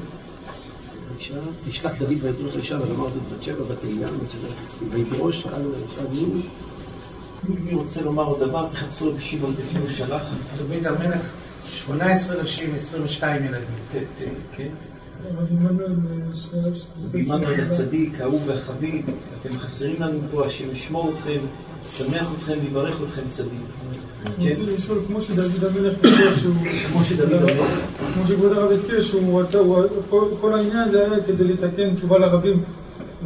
ישלח דוד ויתרוש אישה ולומר זאת בת שבע, בת שבע, ויתרוש על אישה דיון. מי רוצה לומר עוד דבר? תחפשו את שמעון את מי הוא שלח. דוד המלך, 18 נשים, 22 ילדים. כן. אבל עמנואל, הצדיק, האהוב והחביב, אתם חסרים לנו פה, השם ישמור אתכם, ישמח אתכם, יברך אתכם צדיק. כן? כמו שדוד המלך פיתוח שהוא... כמו שדוד המלך. כמו שכבוד הרב הזכיר, שהוא רצה, הוא- כל- העניין זה היה כדי לתקן תשובה לרבים,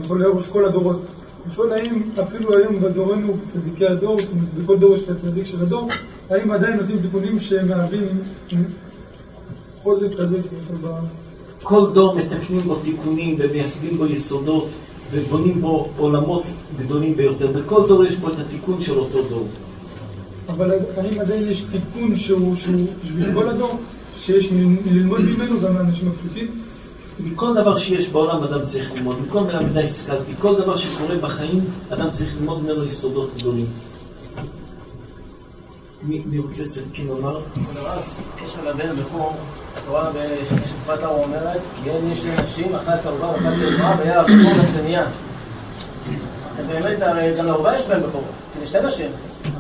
לאורך כל הדורות. אני שואל האם אפילו היום בדורנו, צדיקי הדור, בכל דור יש את הצדיק של הדור, האם עדיין עושים תיקונים שמהווים חוזק כזה. כל דור מתקנים בו תיקונים ומייסדים בו יסודות ובונים בו עולמות גדולים ביותר. בכל דור יש בו את התיקון של אותו דור. אבל האם עדיין יש תיקון שהוא שהוא בשביל כל הדור, שיש מ- ללמוד ממנו גם לאנשים הפשוטים? מכל דבר שיש בעולם אדם צריך ללמוד, מכל מילה מידה השכלתי, כל דבר שקורה בחיים אדם צריך ללמוד ממנו יסודות גדולים. מי מי רוצה צדיקים לומר? בקשר לבן הבכור, התורה בשפת האור אומרת, כי אין יש שני נשים, אחת ערובה ואחת צעירה, והיה הבכור לשניה. ובאמת, הרי גם לערובה יש בן בכור, כי זה שתי נשים.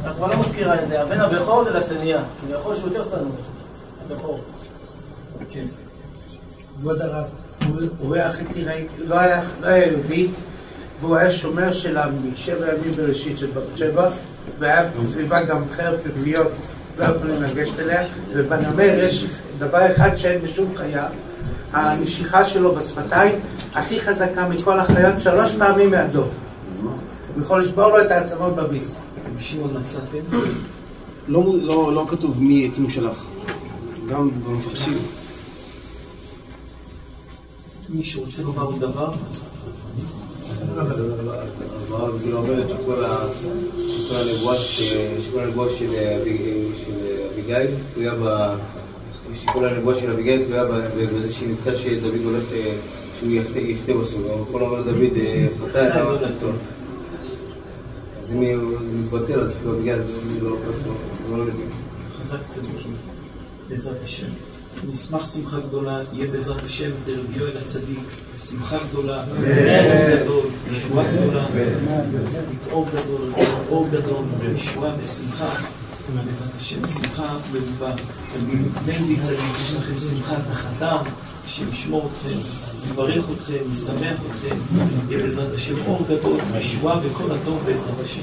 התורה לא מזכירה את זה, הבן הבכור זה כי יכול שהוא יותר שנוא, הבכור. כן. כבוד הרב, הוא- היה הכי תיראי, לא היה לא יהודי, והוא היה שומר שלה משבע ימים בראשית של בת שבע, והיה סביבה גם חרב כפיות, לא יכולים לגשת אליה, ובנמר יש דבר אחד שאין בשום חיה, הנשיכה שלו בשפתיים הכי חזקה מכל החיות, שלוש פעמים מהדוב. הוא יכול לשבור לו את העצמות בביס. שמעון מצאתם? לא, לא, לא כתוב מי את מי שלח. גם במפרשים. מישהו רוצה לומר עוד דבר? הגמרא אומרת שכל הנבואה של אבי- של אביגיל תלויה ב... שכל הנבואה של אביגיל תלויה בזה שהיא נזכר שדוד הולך, אה, שהוא יחטא בסוף. הוא יכול לומר לדוד, אה, חטא אתה לא תחטוא. אז אם הוא מתבטל, אז כאילו אביגיל לא לוקח אותו, לא מבין. חזק צדיקים, בעזרת השם. נשמח שמחה גדולה, יהיה בעזרת השם את רבי יואל הצדיק, שמחה גדולה, גדול, ישועה גדולה, צדיק אור גדול, אור גדול, ישועה ושמחה, בעזרת השם, שמחה מרובה. מנדי צדיק, יש לכם שמחת החתם, שישמור אתכם, יברך אתכם, ישמח אתכם, יהיה בעזרת השם אור גדול, ישועה וכל הטוב בעזרת השם.